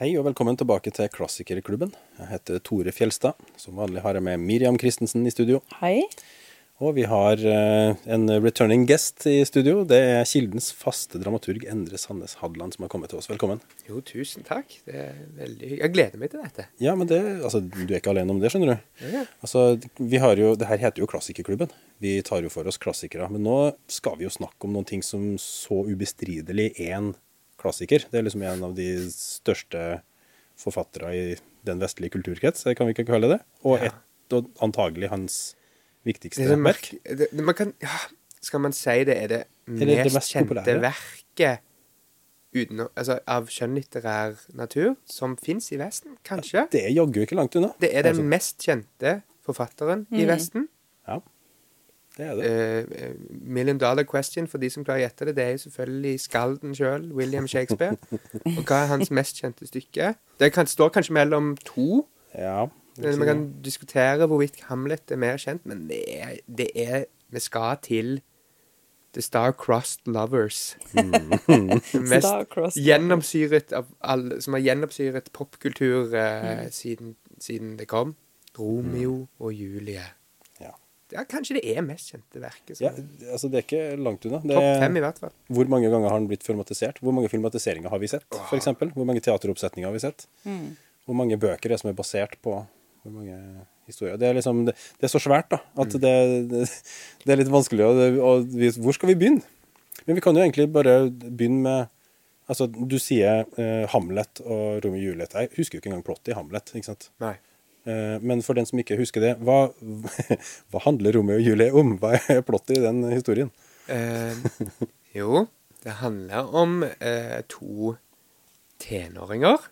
Hei og velkommen tilbake til Klassikerklubben. Jeg heter Tore Fjelstad. Som vanlig har jeg med Miriam Christensen i studio. Hei. Og vi har eh, en returning guest i studio. Det er Kildens faste dramaturg Endre Sandnes Hadland som har kommet til oss. Velkommen. Jo, tusen takk. Det er veldig Jeg gleder meg til dette. Ja, men det, altså, du er ikke alene om det, skjønner du. Ja. Altså, vi har jo, det her heter jo Klassikerklubben. Vi tar jo for oss klassikere. Men nå skal vi jo snakke om noen ting som så ubestridelig er en klassiker. Det er liksom en av de største forfattere i den vestlige kulturkrets, kan vi ikke kalle det. Og, Ja. et, og antagelig hans viktigste Det det verk. det, det, man kan, ja, skal man si det er det det mest, det mest kjente populære? verket uten, altså, av skjønnlitterær natur som fins i Vesten? Kanskje? Det er jaggu ikke langt unna. Det er den Altså, mest kjente forfatteren i Vesten. Det det. Eh, eh, million dollar question for de som klarer å gjette det, det er jo selvfølgelig skalden sjøl, William Shakespeare. Og hva er hans mest kjente stykke? Det kan, står kanskje mellom to. Ja. Man kan diskutere hvorvidt Hamlet er mer kjent, men det er, det er Vi skal til The Star-Crossed Lovers. Den mest Star-crossed gjennomsyret av alle Som har gjennomsyret popkultur eh, siden, siden det kom. Romeo og Julie. Ja. Kanskje det er mest kjente verket. ja, altså det er ikke langt unna. Det Topp fem, i hvert fall. hvor mange ganger har den blitt filmatisert? Hvor mange filmatiseringer har vi sett, for eksempel? Hvor mange teateroppsetninger har vi sett? Hvor mange bøker er det som er basert på hvor mange historier? Det er liksom, det, det er så svært da, at det, det, det er litt vanskelig Og, og vi, hvor skal vi begynne? Men vi kan jo egentlig bare begynne med Altså, du sier eh, Hamlet og Romeo og Juliet. Jeg husker jo ikke engang plottet i Hamlet. ikke sant? Nei. Eh, Men for den som ikke husker det, hva, hva handler Romeo og Julie om? Hva er plottet i den historien? Eh, jo, det handler om eh, to tenåringer.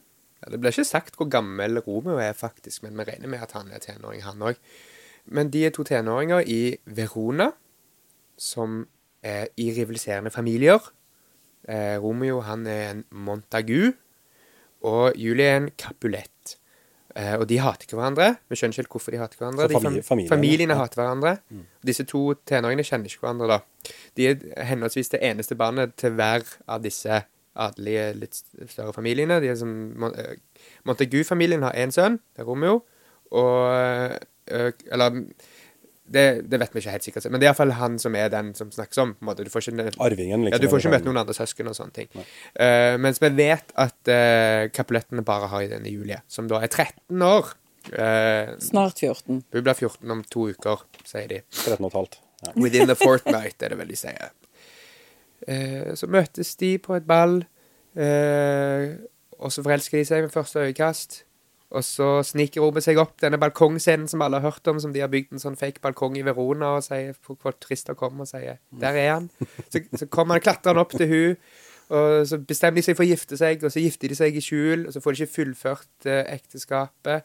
Det ble ikke sagt hvor gammel Romeo er, faktisk, men vi regner med at han er tenåring, han òg. Men de er to tenåringer i Verona, som er i rivaliserende familier. Eh, Romeo han er en Montagu, og Julie er en Capulet. Eh, og de hater ikke hverandre. Vi skjønner ikke helt hvorfor de hater hverandre. Så De familie- fam- familiene, familiene ja. hater hverandre. Disse to tenåringene kjenner ikke hverandre, da. De er henholdsvis det eneste barnet til hver av disse adelige, litt større familiene. De er som eh, Montagu-familien har én sønn, det er Romeo, og eh, Eller det, det vet vi ikke helt sikkert, men det er iallfall han som er den som snakkes om. måte. Du får ikke Arvingen, liksom. ja, du får ikke møtt noen andre søsken og sånne ting. Uh, mens vi vet at uh, kapulettene bare har i denne Julie, som da er 13 år. Uh, Snart 14. hun blir 14 om to uker, sier de. 13 og et halvt. Ja. Within the fortnight, er det vel de sier. Uh, så møtes de på et ball, eh, og så forelsker de seg ved første øyekast. Og så sniker Robert seg opp denne balkongscenen som alle har hørt om, som de har bygd en sånn fake balkong i Verona, og sier hvor trist å komme og sier 'Der er han'. Så, så kommer han klatrer han opp til hun og så bestemmer de seg for å gifte seg, og så gifter de seg i skjul, og så får de ikke fullført eh, ekteskapet.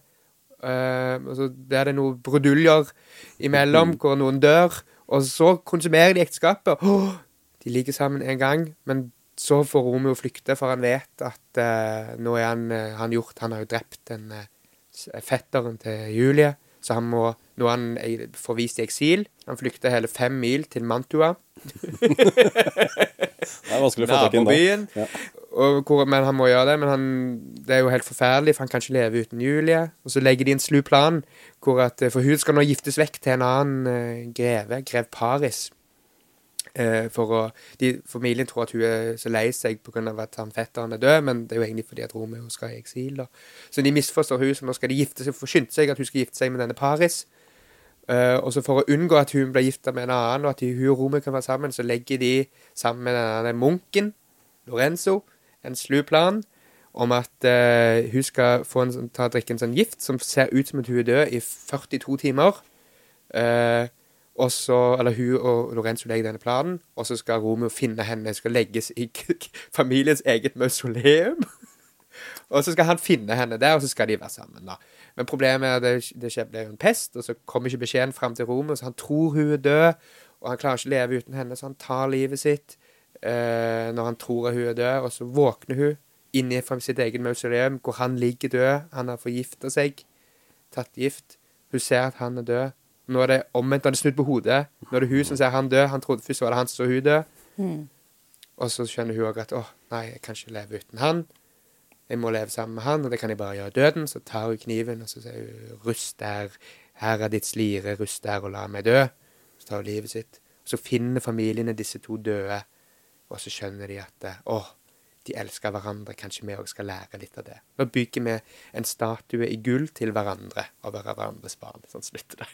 Eh, og så er det noen bruduljer imellom, hvor noen dør. Og så konsumerer de ekteskapet. Oh, de ligger sammen en gang, men så får Romeo flykte, for han vet at eh, nå er han, eh, han gjort Han har jo drept en, eh, fetteren til Julie, så han må Nå er han forvist i eksil. Han flykter hele fem mil til Mantua. Det er vanskelig å få tak i den da. Ja. Men han må gjøre det. Men han, det er jo helt forferdelig, for han kan ikke leve uten Julie. Og så legger de en slu plan, hvor at, eh, for hun skal nå giftes vekk til en annen greve, grev Paris. Eh, for å, de, familien tror at hun er så lei seg pga. at han fetteren er død, men det er jo egentlig fordi at Romeo skal i eksil. da. Så de misforstår hun, så nå skal de gifte seg, forskynde seg at hun skal gifte seg med denne Paris. Eh, og så For å unngå at hun blir gifta med en annen, og at hun og Romeo kan være sammen, så legger de sammen med denne munken, Lorenzo, en slu plan om at eh, hun skal få en, sånn- ta drikke en sånn gift som ser ut som at hun er død i 42 timer. Eh, og så, eller Hun og Lorenzo legger denne planen, og så skal Romeo finne henne. Hun skal legges i familiens eget mausoleum. Og så skal han finne henne der, og så skal de være sammen. da. Men problemet er at det, blir en pest, og så kommer ikke beskjeden fram til Romeo, så han tror hun er død, og han klarer ikke å leve uten henne, så han tar livet sitt eh, når han tror at hun er død, og så våkner hun inni fra sitt eget mausoleum, hvor han ligger død. Han har forgifta seg, tatt gift. Hun ser at han er død. Nå er det omvendt, nå er det snudd på hodet. Nå er det hun som ser han død. Han trodde først var det han som så hun død. Og så skjønner hun òg at åh, nei, jeg kan ikke leve uten han. jeg må leve sammen med han, og det kan jeg bare gjøre i døden. Så tar hun kniven, og så sier hun 'rust der, her er ditt slire, rust der og la meg dø'. Så tar hun livet sitt. Så finner familiene disse to døde, og så skjønner de at å, de elsker hverandre, kanskje vi òg skal lære litt av det. Nå bygger vi en statue i gull til hverandre og være hverandres barn. Sånn slutter det.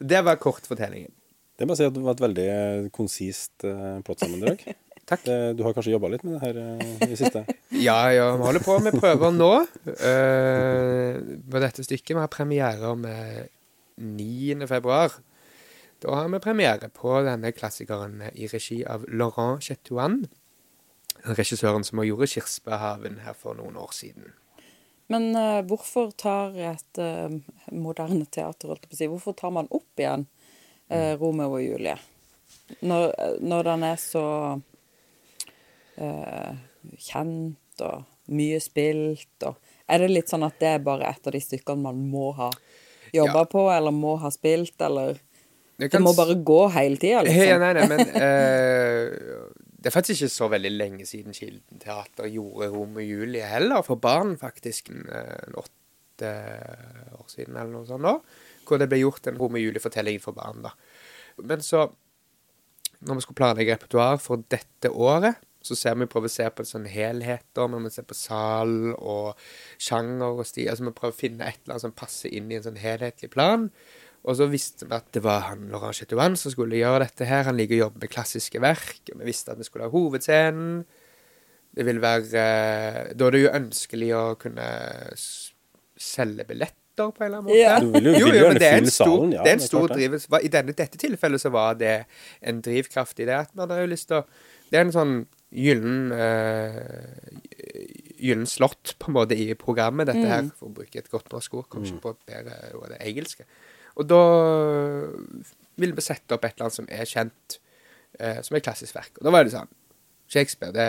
Det var kortfortellingen. Det må jeg si at det var et veldig eh, konsist uh, plottsammendrag. Takk. Det- Du har kanskje jobba litt med det her eh, i siste? Ja, ja, vi holder på med prøver nå eh, på dette stykket. Vi har premiere om 9. februar. Da har vi premiere på denne klassikeren i regi av Laurent Chetouan. Regissøren som gjorde 'Kirsebærhaven' her for noen år siden. Men uh, hvorfor tar et uh, moderne teater, holdt jeg på å si, hvorfor tar man opp igjen uh, Romeo og Julie? Når, når den er så kjent og mye spilt og Er det litt sånn at det er bare et av de stykkene man må ha jobba Ja. på, eller må ha spilt, eller Det Det må bare gå hele tida, liksom. Ja, nei, nei, men Det er faktisk ikke så veldig lenge siden Kilden Teater gjorde Romeo og Julie heller, for barn, faktisk. En, eh, åtte år siden, eller noe sånt. nå, Hvor det ble gjort en Romeo og Julie-fortelling for barn. da. Men så, når vi skulle planlegge repertoar for dette året, så ser vi prøver å se på sånn helheter, når vi ser på sal og sjanger og sti. Altså vi prøver å finne et eller annet som passer inn i en sånn helhetlig plan. Og så visste vi at det var han Laurent Chetouan som skulle gjøre dette her. Han liker å jobbe med klassiske verk. Vi visste at vi skulle ha hovedscenen. Det vil være eh, Da er det jo ønskelig å kunne selge billetter på en eller annen måte. Ja. Du vil jo, Jo, jo, men det er en stor. Ja, det er en stor. Hva- I denne, dette tilfellet så var det en drivkraft i det at man har jo lyst til å Det er en sånn gyllen uh, Gyllen slott, på en måte, i programmet, dette her, for å bruke et godt norsk ord. Kanskje mm. på bedre ord, det engelske. Og da ville vi sette opp et eller annet som er kjent, eh, som er klassisk verk. Og da var det sånn Shakespeare det,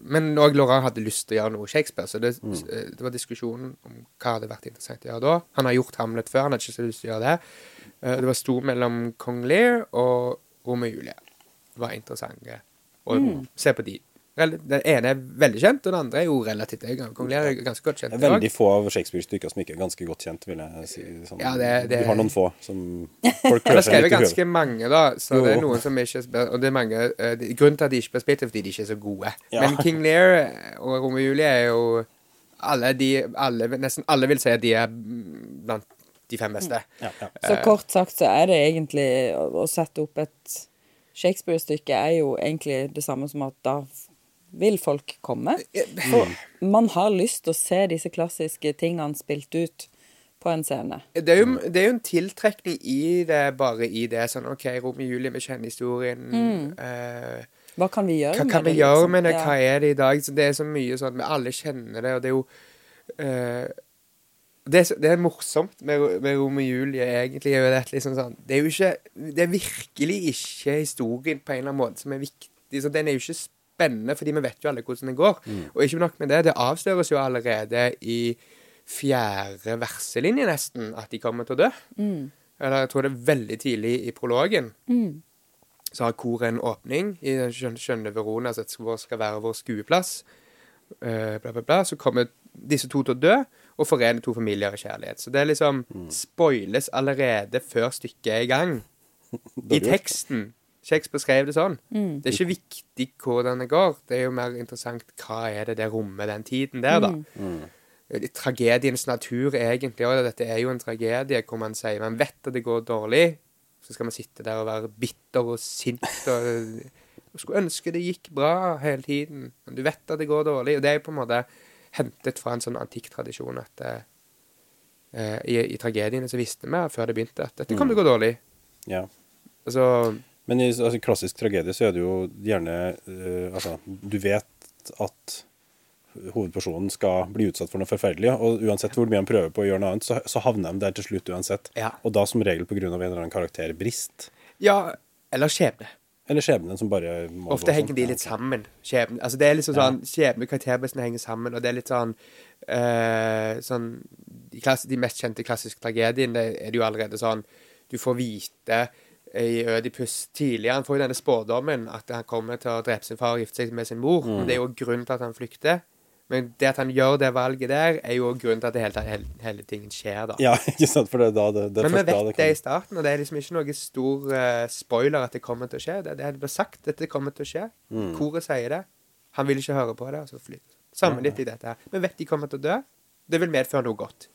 Men òg Laurent hadde lyst til å gjøre noe Shakespeare, så det, mm. det var diskusjonen om hva hadde vært interessant å gjøre da. Han har gjort Hamlet før, han hadde ikke så lyst til å gjøre det. Eh, det var stor mellom Kong Lear og Romeo og Julie. Det var interessant å se på de. Den ene er veldig kjent, og den andre er jo relativt. Kong Lear er ganske godt kjent. Det er veldig få av Shakespeare-stykker som ikke er ganske godt kjent, vil jeg si. Sånn. Ja, det- det- Du har noen få som folk prøver seg litt i ganske mange, da. Så Jo. det er noen som ikke er Og det er mange uh, Grunnen til at de ikke blir spilt, er fordi de ikke er så gode. Ja. Men King Lear og Romeo og Julie er jo alle de alle, Nesten alle vil si at de er mm, blant de fem beste. Ja, ja. Så kort sagt så er det egentlig å, å sette opp et Shakespeare-stykke er jo egentlig det samme som at da vil folk komme. For man har lyst til å se disse klassiske tingene spilt ut på en scene. Det er, jo, det er jo en tiltrekning i det, bare i det. Sånn OK, Romeo og Julie, vi kjenner historien. eh, Hva kan vi gjøre Hva med kan vi det? gjøre liksom? med det? Hva er det i dag? Så det er så mye sånn Vi alle kjenner det, og det er jo eh, det, er, det er morsomt med, med Romeo Julie, egentlig. Er det, liksom sånn, det er jo ikke Det er virkelig ikke historien på en eller annen måte som er viktig. Så den er jo ikke spennende, fordi vi vet jo alle hvordan det går. Og ikke nok med det, det avsløres jo allerede i fjerde verselinje, nesten, at de kommer til å dø. Eller jeg tror det er veldig tidlig i prologen så har koret en åpning i den skjønne, skjønne Verona, som skal skal være vår skueplass. Uh, bla, bla, bla. Så kommer disse to til å dø, og forene to familier i kjærlighet. Så det er liksom spoiles allerede før stykket er i gang. I teksten. Shakespeare skrev det sånn. Det er ikke viktig hvordan det går, det er jo mer interessant hva er det det rommer den tiden der, da. Mm. Tragediens natur egentlig òg. Dette er jo en tragedie hvor man sier man vet at det går dårlig, så skal man sitte der og være bitter og sint og, og skulle ønske det gikk bra hele tiden. Men du vet at det går dårlig. Og det er jo på en måte hentet fra en sånn antikk tradisjon at eh, eh, i, i tragediene så visste vi før det begynte at dette kom til å gå dårlig. Ja. Altså Men i altså, klassisk tragedie så er det jo gjerne uh, Altså, du vet at hovedpersonen skal bli utsatt for noe forferdelig, og uansett hvor mye han prøver på å gjøre noe annet, så, så havner de der til slutt uansett. Ja. Og da som regel pga. en eller annen karakterbrist. Ja, eller skjebne. Eller skjebnen som bare må Ofte gå henger sånn. de litt sammen. Skjebne. Altså, det er liksom sånn Skjebne og karakterbristene henger sammen, og det er litt sånn eh, Sånn de, klass, de mest kjente klassiske tragediene, det er det jo allerede sånn Du får vite i Ødipus tidligere Han får jo denne spådommen at han kommer til å drepe sin far og gifte seg med sin mor. Mm. det er jo grunnen til at han flykter. Men det at han gjør det valget der, er jo grunnen til at det hele, hele, hele tingen skjer, da. Ja, ikke sant? For det er da det, det Men vi vet det i starten, og det er liksom ikke noe stor uh, spoiler at det kommer til å skje. Det, det blir sagt at det kommer til å skje. Mm. Koret sier det. Han vil ikke høre på det, og så flytter Samme litt i dette her. Vi vet de kommer til å dø. Det vil medføre noe godt.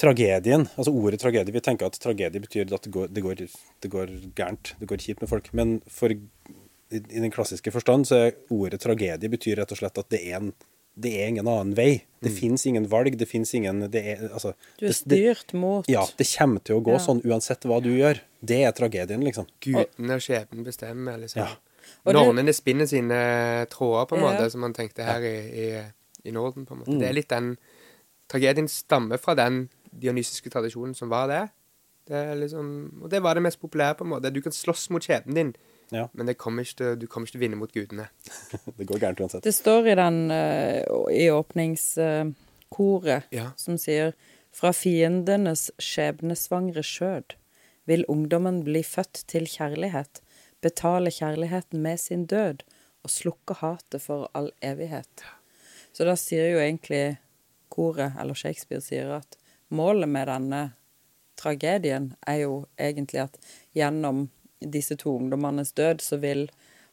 Tragedien, altså ordet tragedie Vi tenker at tragedie betyr at det går, det går, det går gærent, det går kjipt med folk. Men for, i, i den klassiske forstand så er ordet tragedie betyr rett og slett at det er, en, det er ingen annen vei. Det Mm. fins ingen valg. Det fins ingen det er, altså, Du er styrt mot Ja, det kommer til å gå Ja. sånn uansett hva du gjør. Det er tragedien, liksom. Gudene og skjebnen bestemmer, liksom. Ja. Og det- Normene spinner sine tråder, på en måte, Ja. som man tenkte her i, i, i Norden. på en måte. Mm. Det er litt den Tragedien stammer fra den dionysiske tradisjonen som var det. det er liksom, og det var det mest populære, på en måte. Du kan slåss mot skjebnen din, Ja, men det kommer ikke til, du kommer ikke til å vinne mot gudene. det går gærent uansett. Det står i den eh, i åpningskoret Ja. som sier fra fiendenes skjebnesvangre skjød vil ungdommen bli født til kjærlighet, betale kjærligheten med sin død og slukke hatet for all evighet. Så da sier jo egentlig koret, eller Shakespeare sier at målet med denne tragedien er jo egentlig at gjennom disse to ungdommenes død, så vil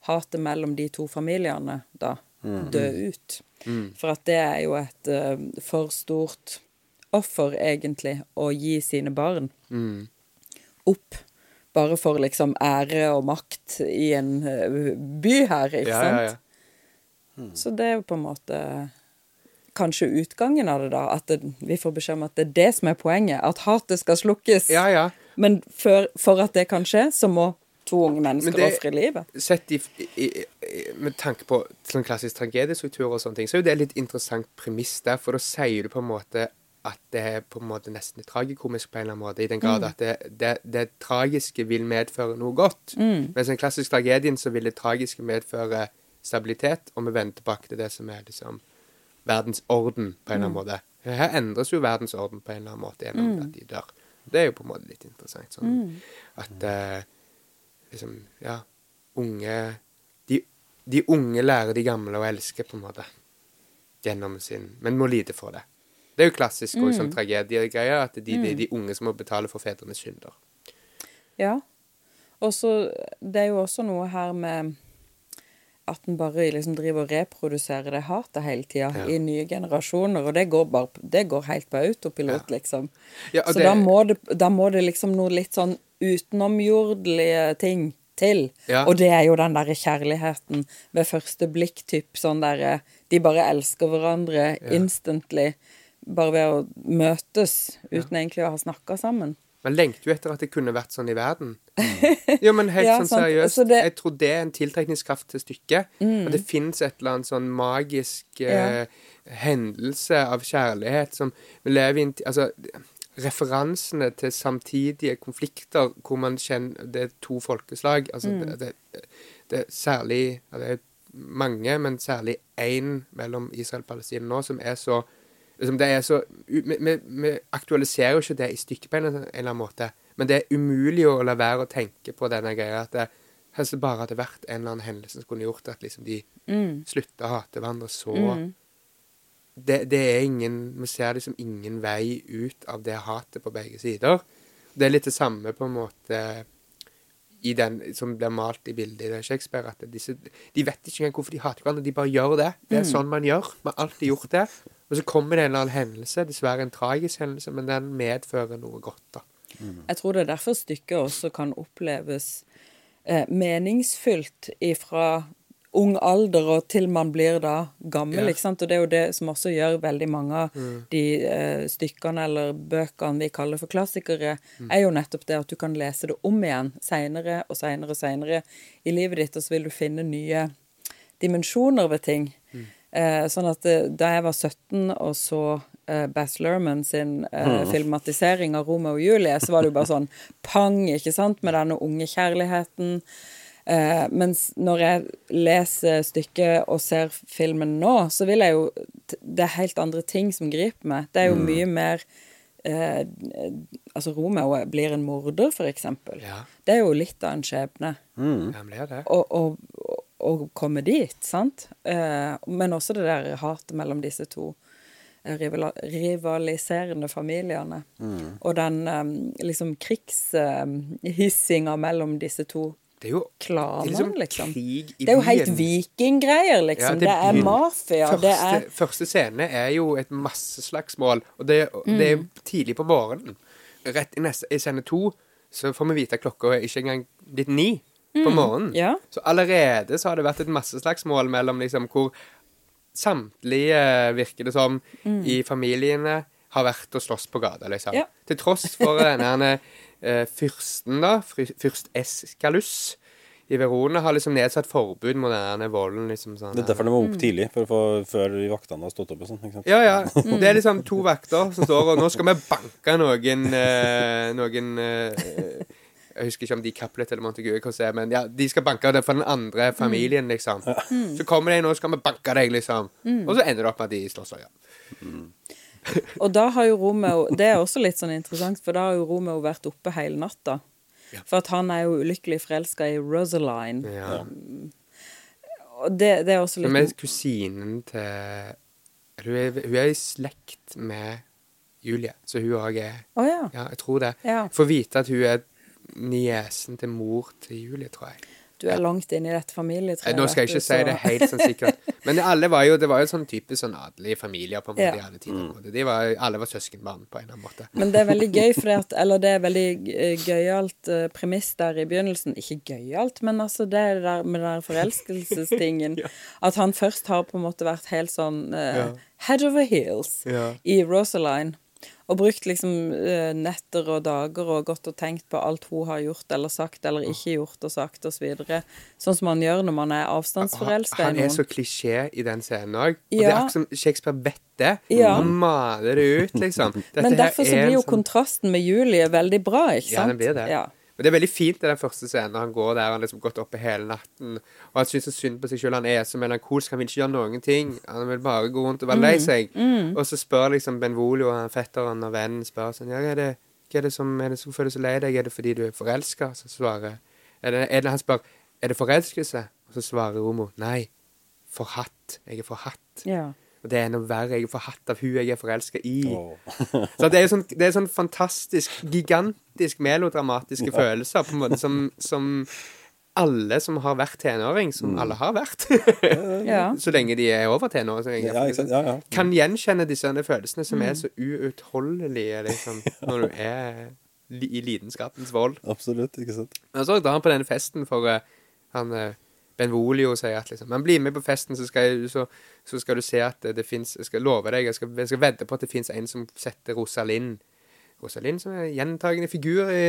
hatet mellom de to familiene da dø ut. For at det er jo et uh, for stort offer, egentlig, å gi sine barn Mm. opp. Bare for liksom ære og makt i en eh, by her, ikke Ja, sant? ja, ja. Så det er jo på en måte kanskje utgangen av det, da. At det, vi får beskjed om at det er det som er poenget. At hatet skal slukkes. ja, ja. Men for, for at det kan skje, så må to unge mennesker ofre livet. Sett i, i, i, med tanke på sånn klassisk tragediestruktur og sånne ting, så er jo det et litt interessant premiss der, for da sier du på en måte at det er på en måte nesten tragikomisk på en eller annen måte, i den grad at det, det, det tragiske vil medføre noe godt. Mens i den klassiske tragedien så vil det tragiske medføre stabilitet, og vi vender tilbake til det som er liksom verdensorden på en eller annen måte. Her endres jo verdensorden på en eller annen måte gjennom at de dør. Det er jo på en måte litt interessant. Sånn at uh, liksom, ja, unge de, de unge lærer de gamle å elske, på en måte. Gjennom sin Men må lide for det. Det er jo klassisk mm. sånn tragediegreier, at de, det er de unge som må betale for fedrenes synder. Ja. Og så Det er jo også noe her med at en bare liksom driver og reproduserer det hatet hele tida Ja. i nye generasjoner, og det går, bare, det går helt på autopilot, liksom. Ja, Så det- da, må det, da må det liksom noe litt sånn utenomjordelige ting til. Ja. Og det er jo den derre kjærligheten ved første blikk-typ. Sånn derre De bare elsker hverandre instantly. Bare ved å møtes uten egentlig å ha snakka sammen. Man lengter jo etter at det kunne vært sånn i verden. Jo, men helt Ja, sånn sant. seriøst. Så det- Jeg tror det er en tiltrekningskraft til stykket. At det fins et eller annet sånn magisk eh, hendelse av kjærlighet som lever i en Altså, referansene til samtidige konflikter hvor man kjenner Det er to folkeslag. Altså, det, det, det er særlig Det er mange, men særlig én mellom Israel og Palestina nå, som er så liksom det er så, vi, vi, vi aktualiserer jo ikke det i stykket på en, eller annen måte, men det er umulig å la være å tenke på denne greia at det helst bare hadde vært en eller annen hendelse som kunne gjort at liksom de Mm. slutta å hate hverandre så det, det er ingen Vi ser liksom ingen vei ut av det hatet på begge sider. Det er litt det samme på en måte i den som blir malt i bildet i Shakespeare. At disse, de vet ikke engang hvorfor de hater hverandre, de bare gjør det. Det er sånn man gjør. Man har alltid gjort det. Og så kommer det en eller annen hendelse, dessverre en tragisk hendelse, men den medfører noe godt, da. Jeg tror det er derfor stykket også kan oppleves eh, meningsfylt ifra ung alder og til man blir da gammel, Ja. ikke sant? Og det er jo det som også gjør veldig mange av de eh, stykkene eller bøkene vi kaller for klassikere, er jo nettopp det at du kan lese det om igjen seinere og seinere og seinere i livet ditt, og så vil du finne nye dimensjoner ved ting. Eh, sånn at eh, da jeg var 17 og så eh, Lerman Luhrmann sin eh, filmatisering av Romeo og Julie, så var det jo bare sånn pang, ikke sant, med denne unge kjærligheten. Eh, mens når jeg leser stykket og ser filmen nå, så vil jeg jo Det er helt andre ting som griper meg. Det er jo mye mer eh, Altså, Romeo blir en morder, for eksempel. Ja. Det er jo litt av en skjebne. Ja, det. Og, og, å komme dit, sant? Eh, men også det der hatet mellom disse to eh, rivaliserende familiene. Og den eh, liksom krigshissinga mellom disse to Det er jo klanene, det er liksom liksom. krig i Det er jo helt vikinggreier, liksom. Ja, det, er mafia, første, det er første scene er jo et masseslagsmål, og det, og det er Mm. tidlig på morgenen. Rett i, neste, i scene to så får vi vite at klokka er ikke engang blitt ni på morgenen. Mm. ja. Så allerede så har det vært et masseslagsmål mellom liksom hvor samtlige, virker det som, i familiene har vært og slåss på gata, liksom. Mm. Ja. Til tross for denne herne, eh, fyrsten, da, fyrst Eskalus i Verona, har liksom nedsatt forbud mot denne volden. liksom sånn. Det er derfor de må opp Mm. tidlig, for å få, før vaktene har stått opp og sånn. ikke sant? Ja, ja. Det er liksom to vakter som står og Nå skal vi banke noen uh, Noen eh, Jeg husker ikke om de Capulet eller Montague, hva det er, men ja, de skal banke det for den andre familien, liksom. Så kommer de nå, skal vi banke deg, liksom. Og så ender det opp med at de slåss. Ja. Og da har jo Romeo Det er også litt sånn interessant, for da har jo Romeo vært oppe hele natta. Ja. For at han er jo ulykkelig forelska i Rosaline. Ja. Og det, det er også litt litt er kusinen til Hun er, hun er i slekt med Julie, så hun òg er Å ja. Ja, jeg tror det. Ja. Får vite at hun er niesen til mor til Julie, tror jeg. Du er langt inne i dette familietreet. Nå skal jeg ikke du, si det helt sånn sikkert. Men alle var jo, det var jo sånn type sånn adelige familier på en måte Ja. i alle tider. De var, alle var søskenbarn på en eller annen måte. Men det er veldig gøy, for at, eller det er veldig eh, gøyalt eh, premiss der i begynnelsen. Ikke gøyalt, men altså det er der med den forelskelsestingen. forelskelsestingen. At han først har på en måte vært helt sånn uh, Ja. head over heels Ja. i Rosaline. Og brukt liksom eh, netter og dager og gått og tenkt på alt hun har gjort eller sagt eller ikke gjort og sagt osv. Så videre. sånn som man gjør når man er avstandsforelska i han er så klisjé i den scenen òg. Og det er akkurat som Shakespeare vet det. Ja. Han maler det ut, liksom. Dette Men derfor så blir jo sånn- kontrasten med Julie veldig bra, ikke sant? Ja, den blir det. Ja. Men det er veldig fint i den første scenen når han går der. Han har liksom gått oppe hele natten. Og han syns så synd på seg sjøl. Han er så melankolsk. Han vil ikke gjøre noen ting. Han vil bare gå rundt og være lei Mm. Mm. Og så spør liksom Benvolio, han fetteren og vennen, spør sånn Ja, er det, hva er det som er det som føler så lei deg? Er det fordi du er forelska? Så svarer er det, er det, Han spør er det forelskelse. Og så svarer Romo nei. Forhatt. Jeg er forhatt. ja. Og det er noe verre. Jeg får forhatt av hun jeg er forelska i. Oh. Så det er jo sånn, det er sånn fantastisk, gigantisk melodramatiske følelser, på en måte, som, som alle som har vært tenåring, som alle har vært, ja. så lenge de er over tenåring, Ja. Ja, ja. kan gjenkjenne disse følelsene som som er så uutholdelige liksom, når du er li i lidenskapens vold. Absolutt, ikke sant? Og så drar han på denne festen for uh, han eh, Benvolio sier at liksom Men bli med på festen, så skal, jeg, så, så skal du se at det, det fins Jeg skal love deg, jeg skal, jeg skal vedde på at det fins en som setter Rosalind Rosalind som er gjentagende figur i,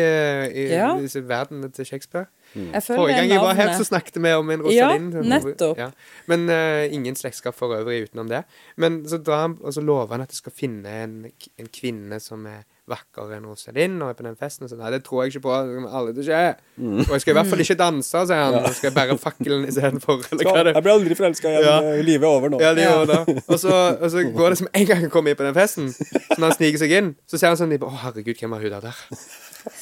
i Ja. i verden til Shakespeare. Jeg føler Forrige gang jeg var her, så snakket vi om en Rosalind. Ja, nettopp. Ja. Men uh, ingen slektskap for øvrig utenom det. Men så drar han, og så lover han at du skal finne en, en kvinne som er vakrere enn Rosalind, og er på den festen. Og så, nei, det tror jeg ikke på. Det kommer aldri til å skje. Mm. Og jeg skal i hvert fall ikke danse, sier han. Jeg skal bære fakkelen istedenfor. Er? Jeg blir aldri forelska igjen. Ja. Livet er over nå. Ja, de gjør det. Og så, og så går det som en gang han kommer inn på den festen. Så når han sniker seg inn, så ser han sånn Å, herregud, hvem var hun der der?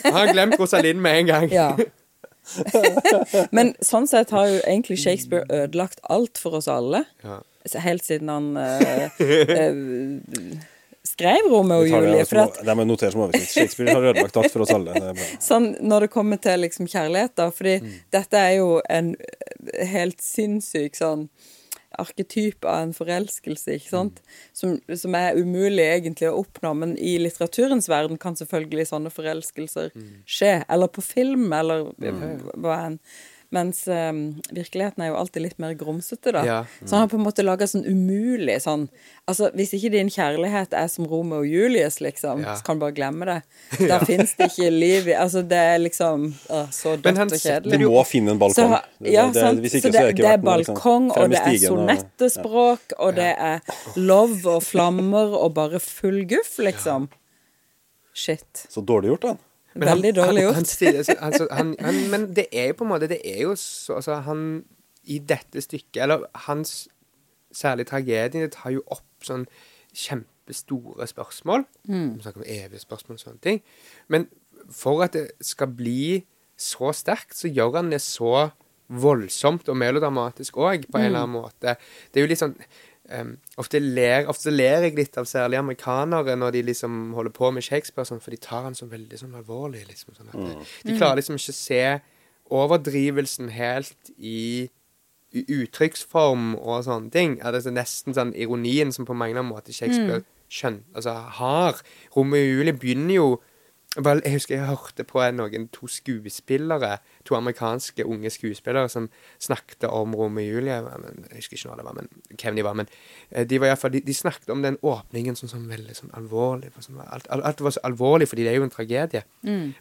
Han har glemt Rosalind med en gang. Ja. Men sånn sett har jo egentlig Shakespeare ødelagt alt for oss alle. Ja. Helt siden han uh, uh, skrev Romeo og Julie. For at, Det må noteres som overskrift. Shakespeare har ødelagt alt for oss alle. Det er sånn, når det kommer til liksom kjærlighet, da. Fordi Mm. dette er jo en helt sinnssyk sånn arketyp av en forelskelse, ikke sant? Som, som er umulig egentlig å oppnå, men i litteraturens verden kan selvfølgelig sånne forelskelser Mm. skje. Eller på film, eller hva enn. Mens um, virkeligheten er jo alltid litt mer grumsete, da. Ja. Så han har på en måte laga sånn umulig sånn Altså, hvis ikke din kjærlighet er som Romeo og Julius, liksom, Ja. så kan du bare glemme det. Da fins det ikke liv i Altså, det er liksom å, så Men dødt og kjedelig. Du må finne en balkong. Så, ja, Det- det- sant. hvis Så det, så er det er balkong, liksom. balkong, og det er sonettespråk, og- og det er love og flammer og bare full guff, liksom. Shit. Så dårlig gjort, da. Men Veldig dårlig han, han, gjort. altså, han, han, men det er jo på en måte Det er jo så altså, Han i dette stykket, eller hans særlig tragedien, det tar jo opp sånn kjempestore spørsmål. Mm. Vi snakker om evige spørsmål og sånne ting. Men for at det skal bli så sterkt, så gjør han det så voldsomt og melodramatisk òg, på en eller annen måte. Det er jo litt sånn um, ofte, ler, ofte ler jeg litt av særlig amerikanere når de liksom holder på med Shakespeare, sånn, for de tar han som veldig sånn alvorlig. liksom sånn at mm. De klarer liksom ikke å se overdrivelsen helt i i uttrykksform og sånne ting. At det er nesten sånn ironien som på mange måter Shakespeare skjønner, altså har. Romeo og Julie begynner jo Vel, jeg husker jeg hørte på noen to skuespillere, to amerikanske unge skuespillere, som snakket om Romeo og Julie. Men, jeg husker ikke hva det var, men, hvem de var. Men eh, de, var i hvert fall, de, de snakket om den åpningen som sånn veldig sånn alvorlig. Sånn, alt, alt, var så alvorlig, fordi det er jo en tragedie.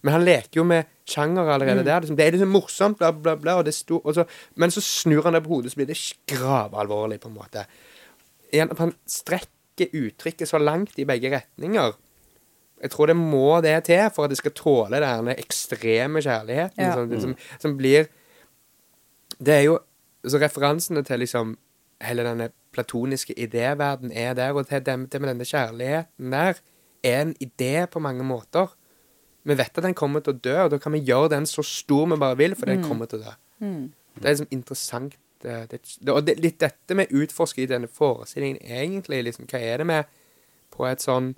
Men han leker jo med sjanger allerede der. Liksom, det er liksom morsomt, bla, bla, bla. Og det sto, og så, men så snur han det på hodet, så blir det gravalvorlig, på en måte. Han strekker uttrykket så langt i begge retninger. Jeg tror det må det til for at det skal tåle den ekstreme kjærligheten Ja. som, som, som blir Det er jo Så referansene til liksom hele denne platoniske idéverden er der, og til det, det med denne kjærligheten der er en idé på mange måter. Vi vet at den kommer til å dø, og da kan vi gjøre den så stor vi bare vil, for den kommer til å dø. Det er liksom interessant. Det, det, det, og det, litt dette med å utforske i denne forestillingen, egentlig, liksom, hva er det med på et sånn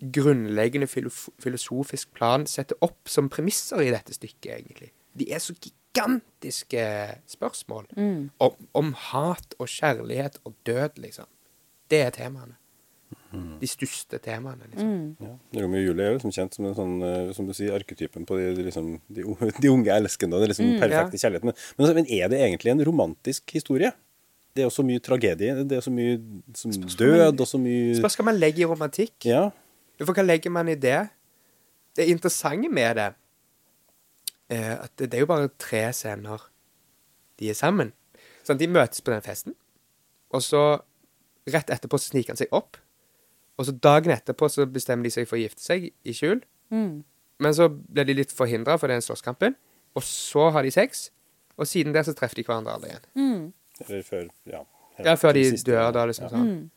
grunnleggende filosofisk plan setter opp som premisser i dette stykket, egentlig. De er så gigantiske spørsmål om, om hat og kjærlighet og død, liksom. Det er temaene. De største temaene, liksom. Ja. Romeo og Julie er jo liksom kjent som en sånn, eh, som du sier, arketypen på de, de, liksom, de, unge- de unge elskende og den liksom perfekte kjærligheten. Men, men, altså, er det egentlig en romantisk historie? Det er jo så mye tragedie, det er så mye som død og så mye Spørs hva man legger i romantikk. Ja. For hva legger man i det? Det interessante med det er at det, er jo bare tre scener de er sammen. Sånn, de møtes på den festen, og så rett etterpå så sniker han seg opp. Og så dagen etterpå så bestemmer de seg for å gifte seg i skjul. Men så blir de litt forhindra for den slåsskampen, og så har de sex. Og siden det så treffer de hverandre aldri igjen. Eller før Ja, Ja, før de siste- dør, da, liksom sånn. Eh,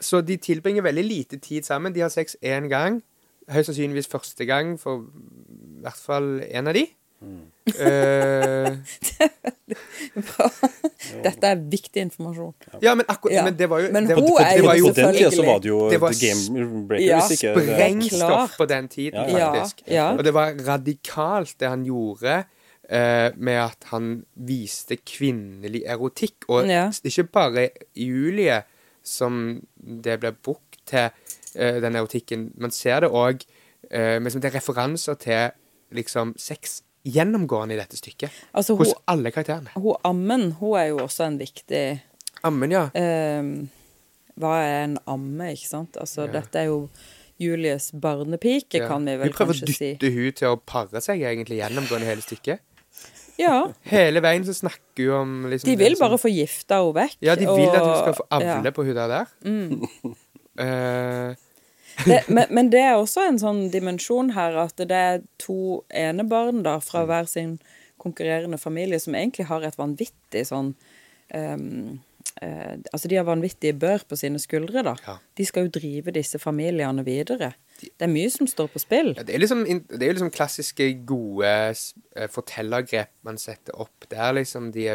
så de tilbringer veldig lite tid sammen. De har sex én gang. Høyst sannsynligvis første gang for i hvert fall en av de. Eh, Dette er viktig informasjon. ja, men akkurat Ja. Men det var jo Men det, hun det, er det jo var jo På den tida så selvfølgelig- var det jo Det var The Game Breakers, Ja, ikke sprengstoff på den tiden, Ja, ja. faktisk. Ja, ja. Og det var radikalt, det han gjorde. Uh, med at han viste kvinnelig erotikk. Og Ja. ikke bare Julie som det ble brukt til, uh, den erotikken. Man ser det òg uh, Det er referanser til liksom sex gjennomgående i dette stykket. Altså, Hos hun, alle karakterene. hun ammen, hun er jo også en viktig Ammen, ja. Uh, hva er en amme, ikke sant? Altså, dette er jo Julies barnepike, Ja. kan vi vel kanskje si. Hun prøver å dytte si. hun til å pare seg egentlig gjennomgående hele stykket. Ja. Hele veien så snakker hun om liksom, De vil bare få gifta henne vekk. Ja, de vil at hun skal få avle ja. Mm. på hun der der. Eh, det, men, men det er også en sånn dimensjon her at det er to enebarn da, Mm. fra hver sin konkurrerende familie som egentlig har et vanvittig sånn um, uh, Altså, de har vanvittige bør på sine skuldre, da. Ja. De skal jo drive disse familiene videre. Det er mye som står på spill. ja, det, er liksom, det er liksom klassiske, gode eh, fortellergrep man setter opp. Det er liksom de,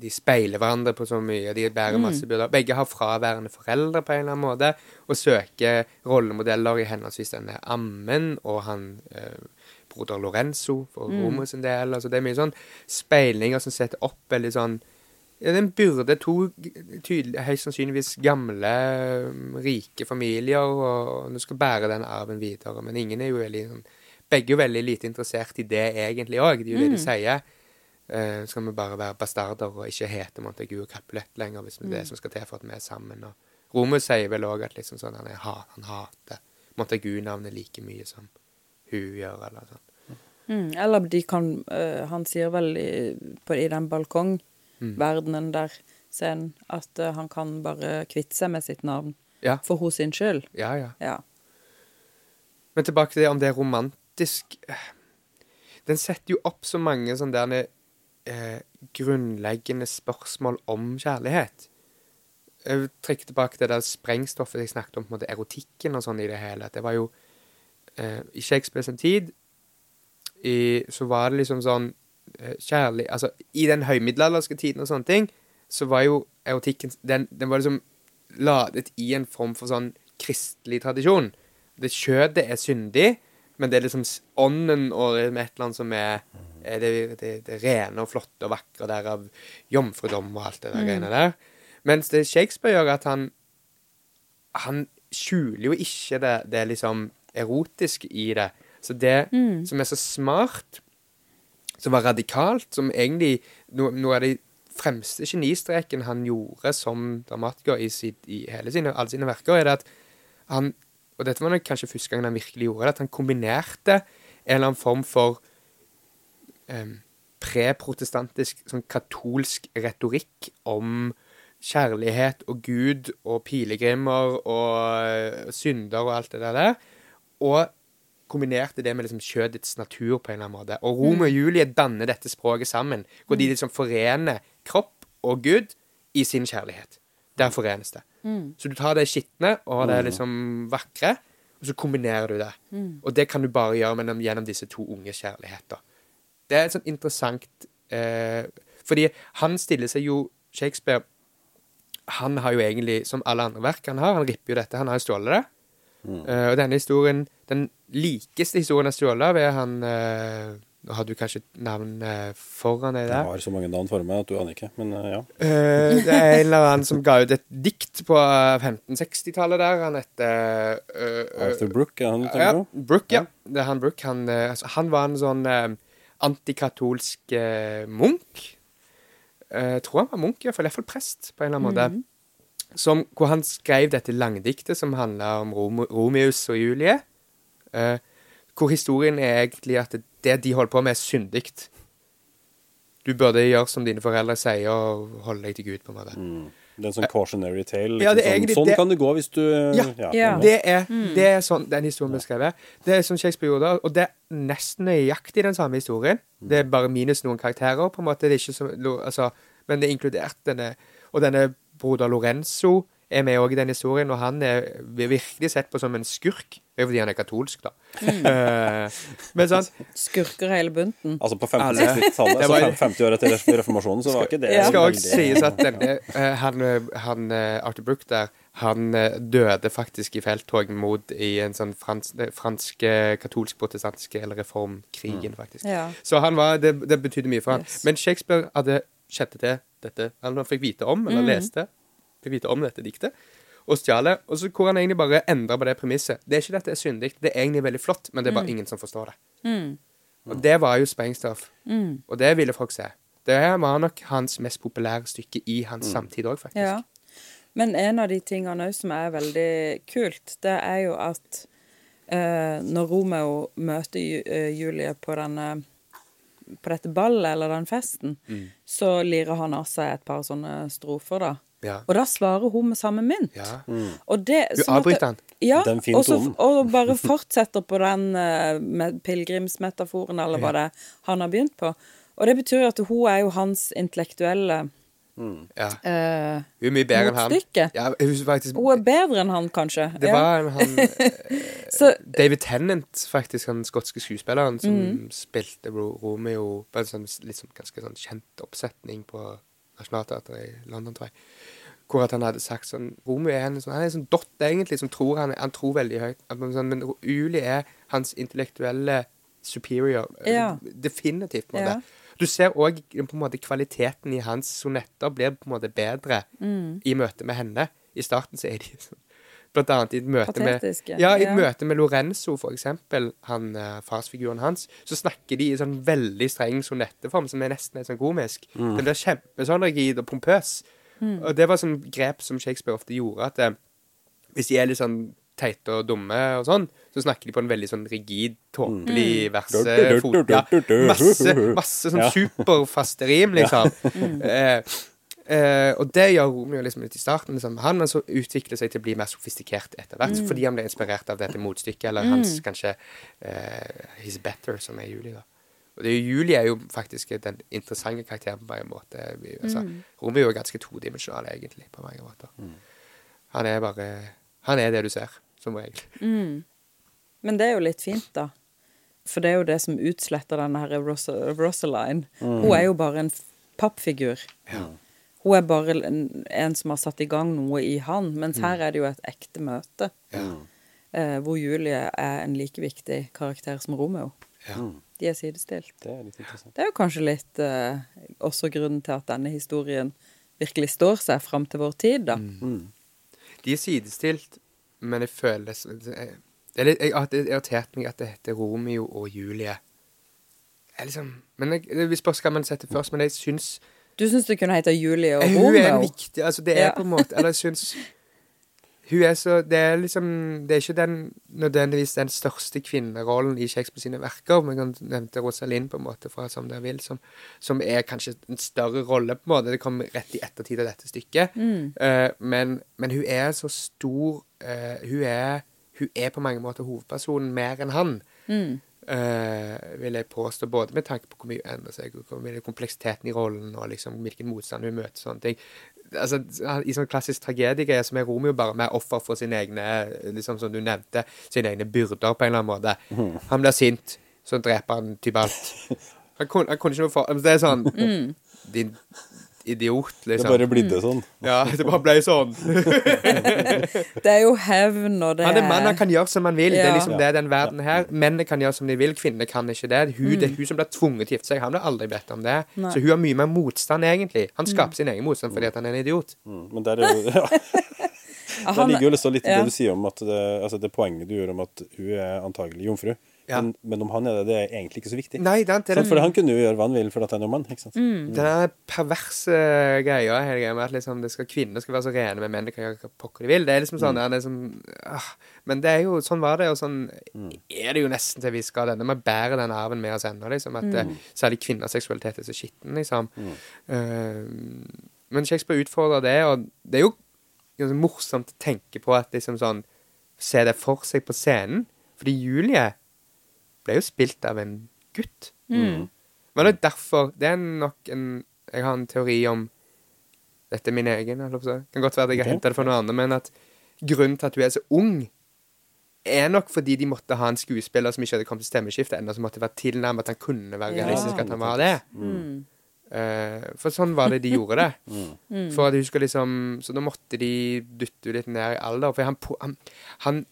de speiler hverandre på så mye. De bærer masse byrder. Begge har fraværende foreldre på en eller annen måte, og søker rollemodeller i henholdsvis denne ammen og han eh, broder Lorenzo for Romo sin del. Altså, det er mye sånn speilinger som setter opp veldig sånn ja, Den burde to tydelig, høyst sannsynligvis gamle, mm, rike familier, og du skal bære den arven videre. Men ingen er jo veldig sånn Begge er jo veldig lite interessert i det egentlig òg. Det er jo det de sier. Uh, skal vi bare være bastarder og ikke hete Montagu og Capulet lenger, hvis det er det som skal til for at vi er sammen. Og Romus sier vel òg at liksom sånn, han, er, han hater Montagu-navnet like mye som hun gjør, eller sånn. Mm, eller de kan uh, Han sier vel i, på, i den balkongverdenen der scenen at uh, han kan bare kvitte seg med sitt navn Ja, for hos sin skyld. ja, ja. Ja. Men tilbake til det om det er romantisk Den setter jo opp så mange sånne der, eh, grunnleggende spørsmål om kjærlighet. Jeg trekker tilbake til det der sprengstoffet jeg snakket om, på en måte erotikken og sånn i det hele. Det var jo eh, I Shakespeares tid i, så var det liksom sånn kjærlig Altså, i den høymiddelalderske tiden og sånne ting, så var jo erotikken Den, den var liksom ladet i en form for sånn kristelig tradisjon. Det Kjødet er syndig, men det er liksom ånden og et eller annet som er, er det, det, det rene og flotte og vakre, der av jomfrudom og alt det der greiene der. Mens det Shakespeare gjør, at han han skjuler jo ikke det, det liksom erotiske i det. Så det som er så smart, som var radikalt, som egentlig no, Noe av de fremste genistreken han gjorde som dramatiker i, sitt, i sine, alle sine verker, er det at han Og dette var nok kanskje første gang han virkelig gjorde det, at han kombinerte en eller annen form for um, preprotestantisk, sånn katolsk retorikk om kjærlighet og Gud og pilegrimer og eh, synder og alt det der, og kombinerte det med liksom kjødets natur på en eller annen måte. Og Romeo og Julie danner dette språket sammen, hvor de liksom forener kropp og Gud i sin kjærlighet. Der forenes det. Så du tar det skitne og det liksom vakre, og så kombinerer du det. Og det kan du bare gjøre gjennom disse to unge kjærligheter. Det er et sånn interessant eh, Fordi han stiller seg jo Shakespeare Han har jo egentlig, som alle andre verk han har, han ripper jo dette, han har jo stjålet det. Eh, og denne historien, den likeste historien av, er han eh, Nå har du kanskje et navn eh, foran deg der? Jeg har så mange navn for meg at du aner ikke, men uh, ja. Eh, det er en eller annen som ga ut et dikt på eh, 1560-tallet der. Han heter eh, eh, Arthur Brooke, er han du ja, tenker på? Brooke, ja. Det er han Brooke. Han, eh, altså, han var en sånn eh, antikatolsk eh, munk. Eh, Jeg tror han var munk, iallfall. Iallfall prest, på en eller annen måte. Som, hvor han skrev dette langdiktet som handla om Rom Romeus og Julie. Eh, hvor historien er egentlig at det, de holder på med, er syndig. Du burde gjøre som dine foreldre sier, og holde deg til Gud, på en måte. Det er en sånn cautionary tale. Ja, Liksom, det er egentlig sånn sånn det- kan det gå hvis du Ja, Ja. Det er, det er sånn den historien ble skrevet. Det er som Shakespeare gjorde, og det er nesten nøyaktig den samme historien. Det er bare minus noen karakterer, på en måte. Det er ikke så, altså, men det er inkludert denne Og denne broder Lorenzo er med òg i den historien, og han er virkelig sett på som en skurk. Det er fordi han er katolsk, da. Mm. men sånn Skurker hele bunten. Altså på Alle. 1560-tallet, så altså 50 år etter reformasjonen, så var ikke det. Det skal òg sies at denne, eh, han, eh, han eh, Arthur Brook der, han eh, døde faktisk i felttog mot i en sånn frans, fransk katolsk protestantiske eller reformkrigen, faktisk. Ja. Så han var, det, det betydde mye for han. Yes. Men Shakespeare hadde kjente til dette. Han fikk vite om, eller leste, fikk vite om dette diktet, og stjal det. Og så hvor han egentlig bare endra på det premisset. Det er ikke dette det er syndig, det er egentlig veldig flott, men det er bare ingen som forstår det. Og det var jo sprengstoff. Og det ville folk se. Det var nok hans mest populære stykke i hans samtid òg, faktisk. Ja. Men en av de tingene òg som er veldig kult, det er jo at eh, når Romeo møter eh, Julie på denne på dette ballet eller den festen, Mm. så lirer han av seg et par sånne strofer, da. Ja. Og da svarer hun med samme mynt. Ja. Og det, Du sånn avbryter han. Ja, Den fine og, så, tonen. og bare fortsetter på den uh, pilegrimsmetaforen, eller hva det han har begynt på. Og det betyr jo at hun er jo hans intellektuelle ja. Uh, Hun er mye bedre enn han. Ja, hun faktisk Hun er bedre enn han, kanskje. Det var en, han Så, David Tennant, faktisk, den skotske skuespilleren som Mm. spilte Romeo på en sånn, sånn, ganske sånn kjent oppsetning på Nationaltheatret i London, tror jeg. Hvor at han hadde sagt sånn Romeo er en sånn, han er en sånn dott, egentlig, som tror han, han tror veldig høyt. Sånn, men Uli er hans intellektuelle superior. Ja. Definitivt, på en Ja. måte. Du ser òg på en måte kvaliteten i hans sonetter blir på en måte bedre Mm. i møte med henne. I starten så er de sånn Blant annet i et møte med Ja, i et ja. møte med Lorenzo, for eksempel, han, eh, farsfiguren hans, så snakker de i sånn veldig streng sonetteform, som er nesten litt sånn komisk. Den blir kjempe sånn rigid og pompøs. Og det var sånn grep som Shakespeare ofte gjorde, at eh, hvis de er litt sånn teite og dumme og sånn, så snakker de på en veldig sånn rigid, tåpelig verse fot, ja, masse, masse sånn Ja. superfaste rim, liksom. Eh, eh, og det gjør Romeo liksom litt i starten. Liksom. Han men så utvikler seg til å bli mer sofistikert etter hvert, fordi han ble inspirert av dette motstykket, eller hans kanskje eh, He's Better, som er Julie, da. Og det er jo, Julie er jo faktisk den interessante karakteren på mange måter. Altså, mm. Romeo er ganske todimensjonal, egentlig, på mange måter. Han er bare Han er det du ser, som regel. men det er jo litt fint, da. For det er jo det som utsletter denne her Ros Rosaline. Hun er jo bare en pappfigur. pappfigur. Hun er bare en, en som har satt i gang noe i han, mens her er det jo et ekte møte. Eh, hvor Julie er en like viktig karakter som Romeo. Ja. De er sidestilt. Det er litt. Det er jo kanskje litt eh, også grunnen til at denne historien virkelig står seg fram til vår tid, da. De er sidestilt, men jeg føler det er- litt, jeg, Det irriterte meg at det heter Romeo og Julie. Jeg liksom, men jeg, det spørs hva man setter først, men jeg syns Du syns det kunne hete Julie og Romeo? Hun er viktig Altså, det er Ja. på en måte Eller jeg syns Hun er så Det er liksom Det er ikke den nødvendigvis den største kvinnerollen i Shakespeare sine verker. Men han nevnte Rosalind på en måte fra Som dere vil, som, som er kanskje en større rolle, på en måte. Det kom rett i ettertid av dette stykket. Eh, men, men hun er så stor uh, Hun er Hun er på mange måter hovedpersonen mer enn han. eh, vil jeg påstå, både med tanke på hvor mye hun endrer seg, hvor mye kompleksiteten i rollen, og liksom hvilken motstand hun møter, sånne ting. Altså, I sånn klassisk tragediegreie som er Romeo bare mer offer for sine egne, liksom som du nevnte, sine egne byrder, på en eller annen måte. Han blir sint, så dreper han Tybalt. Han kunne, han kunne ikke noe for Det er sånn Din idiot, Det liksom. er bare blidde det sånn. Ja, det bare ble sånn. Det er jo hevn, og det Han er mann, han kan gjøre som han vil. Det er liksom det den verden her. Mennene kan gjøre som de vil, kvinner kan ikke det. Hun, Det er hun som blir tvunget til å gifte seg. Han blir aldri bedt om det. Nei. Så hun har mye mer motstand, egentlig. Han skaper sin egen motstand fordi at han er en idiot. Mm, Men der, er jo, ja, Ja, der ligger jo litt i det du sier om at det, altså det poenget du gjør om at hun er antagelig jomfru. Ja. Men, men om han er det, det er egentlig ikke så viktig. Nei, den, den, sånn. For han kunne jo gjøre hva han vil for at han er mann. ikke sant? Den der perverse greia hele greia med at liksom det skal, kvinner skal være så rene, med menn kan gjøre hva pokker de vil. Det er liksom sånn, mm. er liksom, ah, Men det er jo, sånn var det, og sånn er det jo nesten til vi skal denne. Vi bærer den arven med oss ennå, liksom. At eh, særlig kvinners seksualitet er så skitten, liksom. Uh, men Shakespeare utfordrer det, og det er jo ganske morsomt å tenke på at liksom sånn Se det for seg på scenen. Fordi Julie ble jo spilt av en gutt. Men det er derfor Det er nok en Jeg har en teori om Dette er min egen. Jeg holdt på å si. Kan godt være at jeg har Ok. hentet det fra noe annet, men at grunnen til at hun er så ung, er nok fordi de måtte ha en skuespiller som ikke hadde kommet til stemmeskiftet ennå, som måtte være tilnærmet at han kunne være Ja. realistisk at han var det. Eh, for sånn var det de gjorde det. For at jeg husker liksom Så da måtte de dytte henne litt ned i alder. For han, han, han,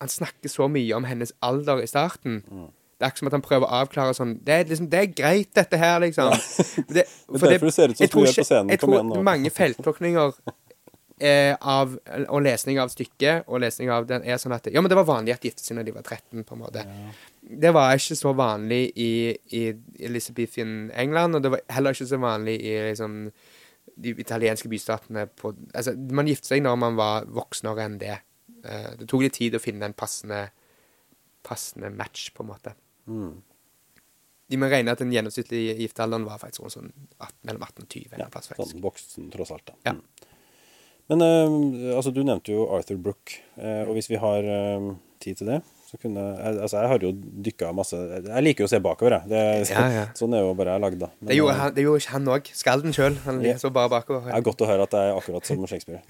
han snakker så mye om hennes alder i starten. Det er ikke som at han prøver å avklare sånn Det er, liksom, det er greit, dette her, liksom. Det, er derfor det, ser ut som du gjør på scenen. Jeg tror mange feiltolkninger eh, av, og lesning av stykket og lesning av den er sånn at Ja, men det var vanlig at de giftet seg når de var 13, på en måte. Det var ikke så vanlig i, i Elizabethan England, og det var heller ikke så vanlig i liksom de italienske bystatene på Altså, man giftet seg når man var voksnere enn det. Eh, det tok litt tid å finne en passende, passende match, på en måte. De må regne at den gjennomsnittlige giftealderen var faktisk sånn 18, mellom 18 og 20. Ja, plass, sånn voksen, tross alt. da. Ja. Mm. Men eh, altså, du nevnte jo Arthur Brooke, eh, og hvis vi har eh, tid til det kunne, jeg, altså jeg har jo dykka masse Jeg liker jo å se bakover, jeg. Det, Ja, ja. Sånn er jo bare jeg lagd, da. Men, Det gjorde, han, det gjorde ikke han òg. Skalden sjøl. Han Ja. så bare bakover. Det er godt å høre at jeg er akkurat som Shakespeare.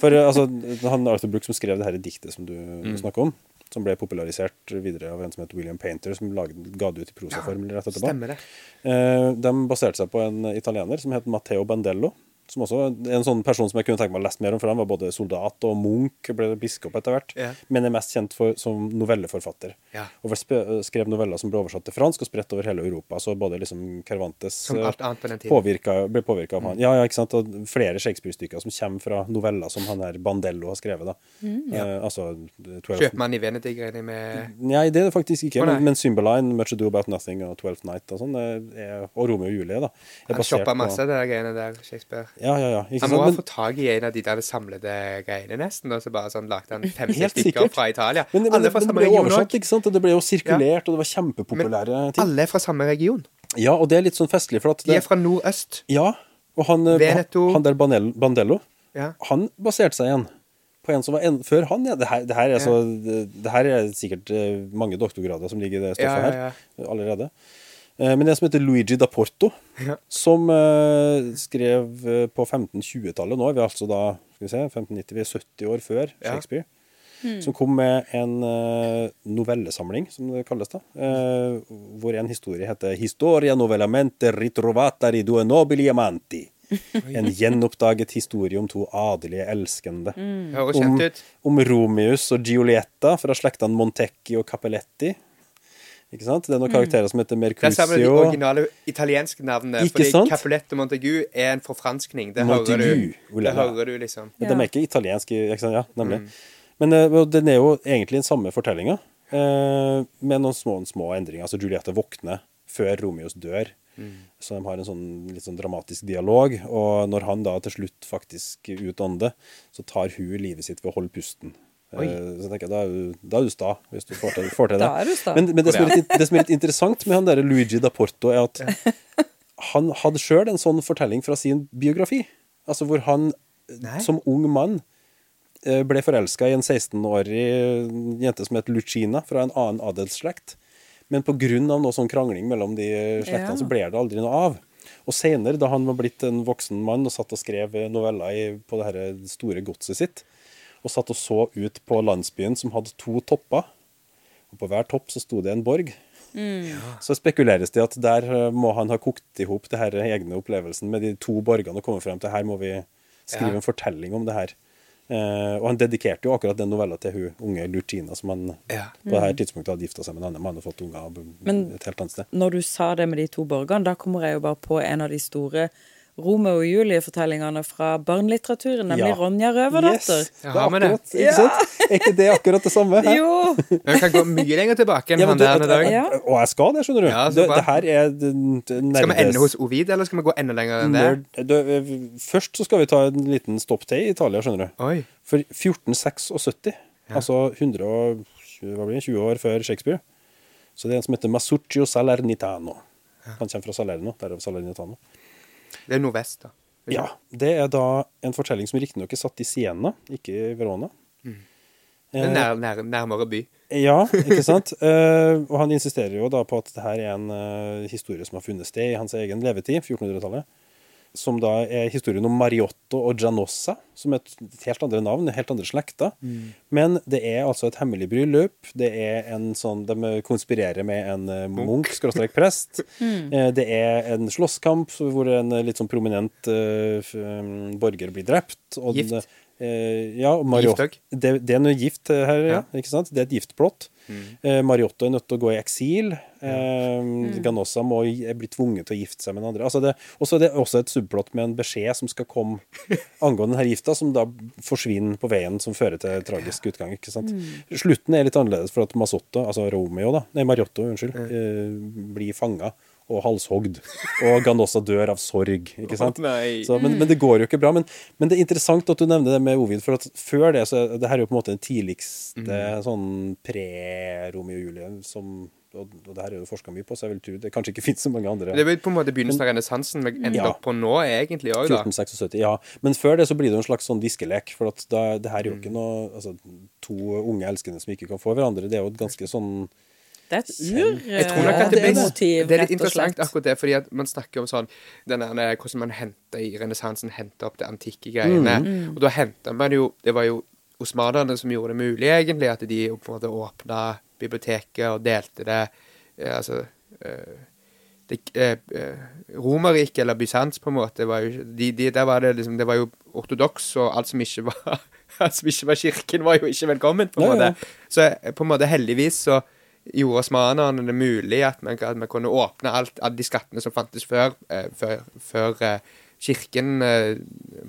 For altså, han Arthur Brooke som skrev det her diktet som du Mm. snakker om, som ble popularisert videre av en som het William Painter, som lagde, ga det ut i prosaform rett etterpå. Stemmer det. Eh, De baserte seg på en italiener som het Matteo Bandello. Som også en sånn person som jeg kunne tenke meg å lese mer om, for han var både soldat og munk, ble biskop etter hvert, yeah. men er mest kjent for, som novelleforfatter. Yeah. Og spe- skrev noveller som ble oversatt til fransk og spredt over hele Europa. Så både liksom Cervantes Som eh, alt annet på den tiden. påvirka, ble påvirka av han. Ja, ja, ikke sant? Og flere Shakespeare-stykker som kommer fra noveller som han her Bandello har skrevet. da. Eh, altså Kjøpmann i Venedig, regner jeg med. Nei, det er det faktisk ikke. Oh, men, men Cymbeline, Much Ado About Nothing og Twelfth Night og sånn, og Romeo og Julie, da. er Han shoppa masse av de greiene der, Shakespeare. Ja, ja, ja. Ikke Han må sant? ha fått tak i en av de der samlede greiene, nesten. Og så bare sånn lagde han fem Helt stykker fra Italia. men, men, alle fra men det samme region òg. ikke sant? Og det ble jo sirkulert, og det var kjempepopulære ting. Alle er fra samme region. Ja, og det er litt sånn festlig, for at De er fra nordøst. Ja, og han, eh, Veneto. han, der Bandello, Ja. han baserte seg igjen på en som var en, før han. Ja. Det, her, det, her er så, det, det her er sikkert eh, mange doktorgrader som ligger i det stoffet Ja, ja, her allerede. Eh, Men en som heter Luigi da Porto, Ja. som eh, skrev eh, på 1520-tallet. Nå Vi er altså da skal vi se, 1590, vi er 70 år før Ja. Shakespeare. som kom med en novellesamling, som det kalles, da. eh, hvor en historie heter 'Historia novellamente ritrovata di due nobili amanti'. En gjenoppdaget historie om to adelige elskende. Mm. Om, om Romeus og Giulietta fra slektene Montecchi og Capelletti. Ikke sant? Det er noen karakterer som heter Der Det vi de originale italienske navnene. Ikke fordi sant? Capuletto Montagu er en forfranskning. Det hører du. Det hører du, liksom. Men De er ikke italienske, ikke sant? Ja, nemlig. Men eh, den er jo egentlig den samme fortellinga, eh, med noen små, små endringer. Altså Juliette våkner før Romeos dør, så de har en sånn litt sånn dramatisk dialog. Og når han da til slutt faktisk utånder, så tar hun livet sitt ved å holde pusten. Eh, Oi. Så jeg tenker jeg, da er du, da er du sta, hvis du får til, får til det. Da er du sta. Men, men det, som er litt, det som er litt interessant med han der Luigi da Porto, er at han hadde sjøl en sånn fortelling fra sin biografi. Altså hvor han Nei. som ung mann eh, ble forelska i en 16-årig jente som het Lucina, fra en annen adelsslekt. Men pga. noe sånn krangling mellom de slektene, Ja. så ble det aldri noe av. Og senere, da han var blitt en voksen mann og satt og skrev noveller i, på det her store godset sitt, og satt og så ut på landsbyen som hadde to topper, og på hver topp så sto det en borg, så spekuleres det at der eh, må han ha kokt i hop denne egne opplevelsen med de to borgene og kommet frem til her må vi skrive Ja. en fortelling om det her. Eh, og han dedikerte jo akkurat den novella til hun unge Lutina som han Ja. på det her tidspunktet hadde gifta seg med en annen mann og fått unger Men- et helt annet sted. Når du sa det med de to borgene, da kommer jeg jo bare på en av de store Romeo og Julie-fortellingene fra barnelitteraturen, nemlig Ja. Ronja Røverdatter. Yes, det Ja, er har vi det? ikke sant? Er ikke det akkurat det samme? Her? Jo! Vi kan gå mye lenger tilbake enn Ja, han der i dag. Ja. Og jeg skal det, skjønner du. Ja, det, det her er det Skal vi ende hos Ovid, eller skal vi gå enda lenger enn det? nerd- du, eh, Først så skal vi ta en liten stopp til i Italia, skjønner du. Oi. For 1476, altså 120 hva blir det, 20 år før Shakespeare, så det er en som heter Masuccio Salernitano. Han kommer fra Salerno. Derav Salernitano. Det er nordvest, da. Ja, Det er da en fortelling som riktignok er satt i Siena, ikke i Verona. Det er nær, nær, nærmere by. Ja, ikke sant? Uh, og han insisterer jo da på at det her er en uh, historie som har funnet sted i hans egen levetid, 1400-tallet. Som da er historien om Mariotto og Gianossa, som er et helt andre navn, helt andre slekter. Men det er altså et hemmelig bryllup. Det er en sånn, De konspirerer med en eh, munk, skråstrek prest. Mm. Det er en slåsskamp hvor en eh, litt sånn prominent uh, borger blir drept. Og Gift. Den, eh, ja, og Mariotto det, det er noe gift eh, her, ja. Ja. ikke sant? Det er et giftplott. Eh, Mariotto er nødt til å gå i eksil. Eh, Ganossa må, bli tvunget til å gifte seg med den andre. Altså det, også det er også et subplott med en beskjed som skal komme angående denne gifta, som da forsvinner på veien, som fører til tragisk utgang. ikke sant? Slutten er litt annerledes, for at Masotto, altså Romeo, da, nei, Mariotto, unnskyld, eh, blir fanga og halshogd. Og Ganossa dør av sorg. ikke sant? Så, men, men det går jo ikke bra. Men, men det er interessant at du nevner det med Ovid, for at før det så det her er jo på en måte den tidligste sånn pre-Romeo og Julie som og, og det her er jo forska mye på, så jeg vil tro det kanskje ikke finnes så mange andre. Det er vel på en måte begynnelsen av renessansen vi ender Ja. opp på nå, egentlig òg, da. 1476, ja. Men før det så blir det jo en slags sånn viskelek. For at da, det her er jo ikke noe altså, To unge elskende som ikke kan få hverandre. Det er jo et ganske sånn Det er et ur... Jeg tror nok at det, blir, motiv, det er litt interessant akkurat det, fordi at man snakker om sånn denne, hvordan man henter i renessansen henter opp det antikke greiene. Mm. Og da henter man jo Det var jo osmanerne som gjorde det mulig, egentlig, at de på en måte åpna biblioteket og delte det eh, Altså eh, det, eh, eh, Romerriket, eller Bysants, på en måte, var jo de, de, Der var det liksom Det var jo ortodoks, og alt som ikke var Alt som ikke var kirken, var jo ikke velkommen, på en måte. Så eh, på en måte heldigvis så gjorde osmanerne det mulig at man, at man kunne åpne alt, alle de skattene som fantes før, eh, før, før eh, kirken eh,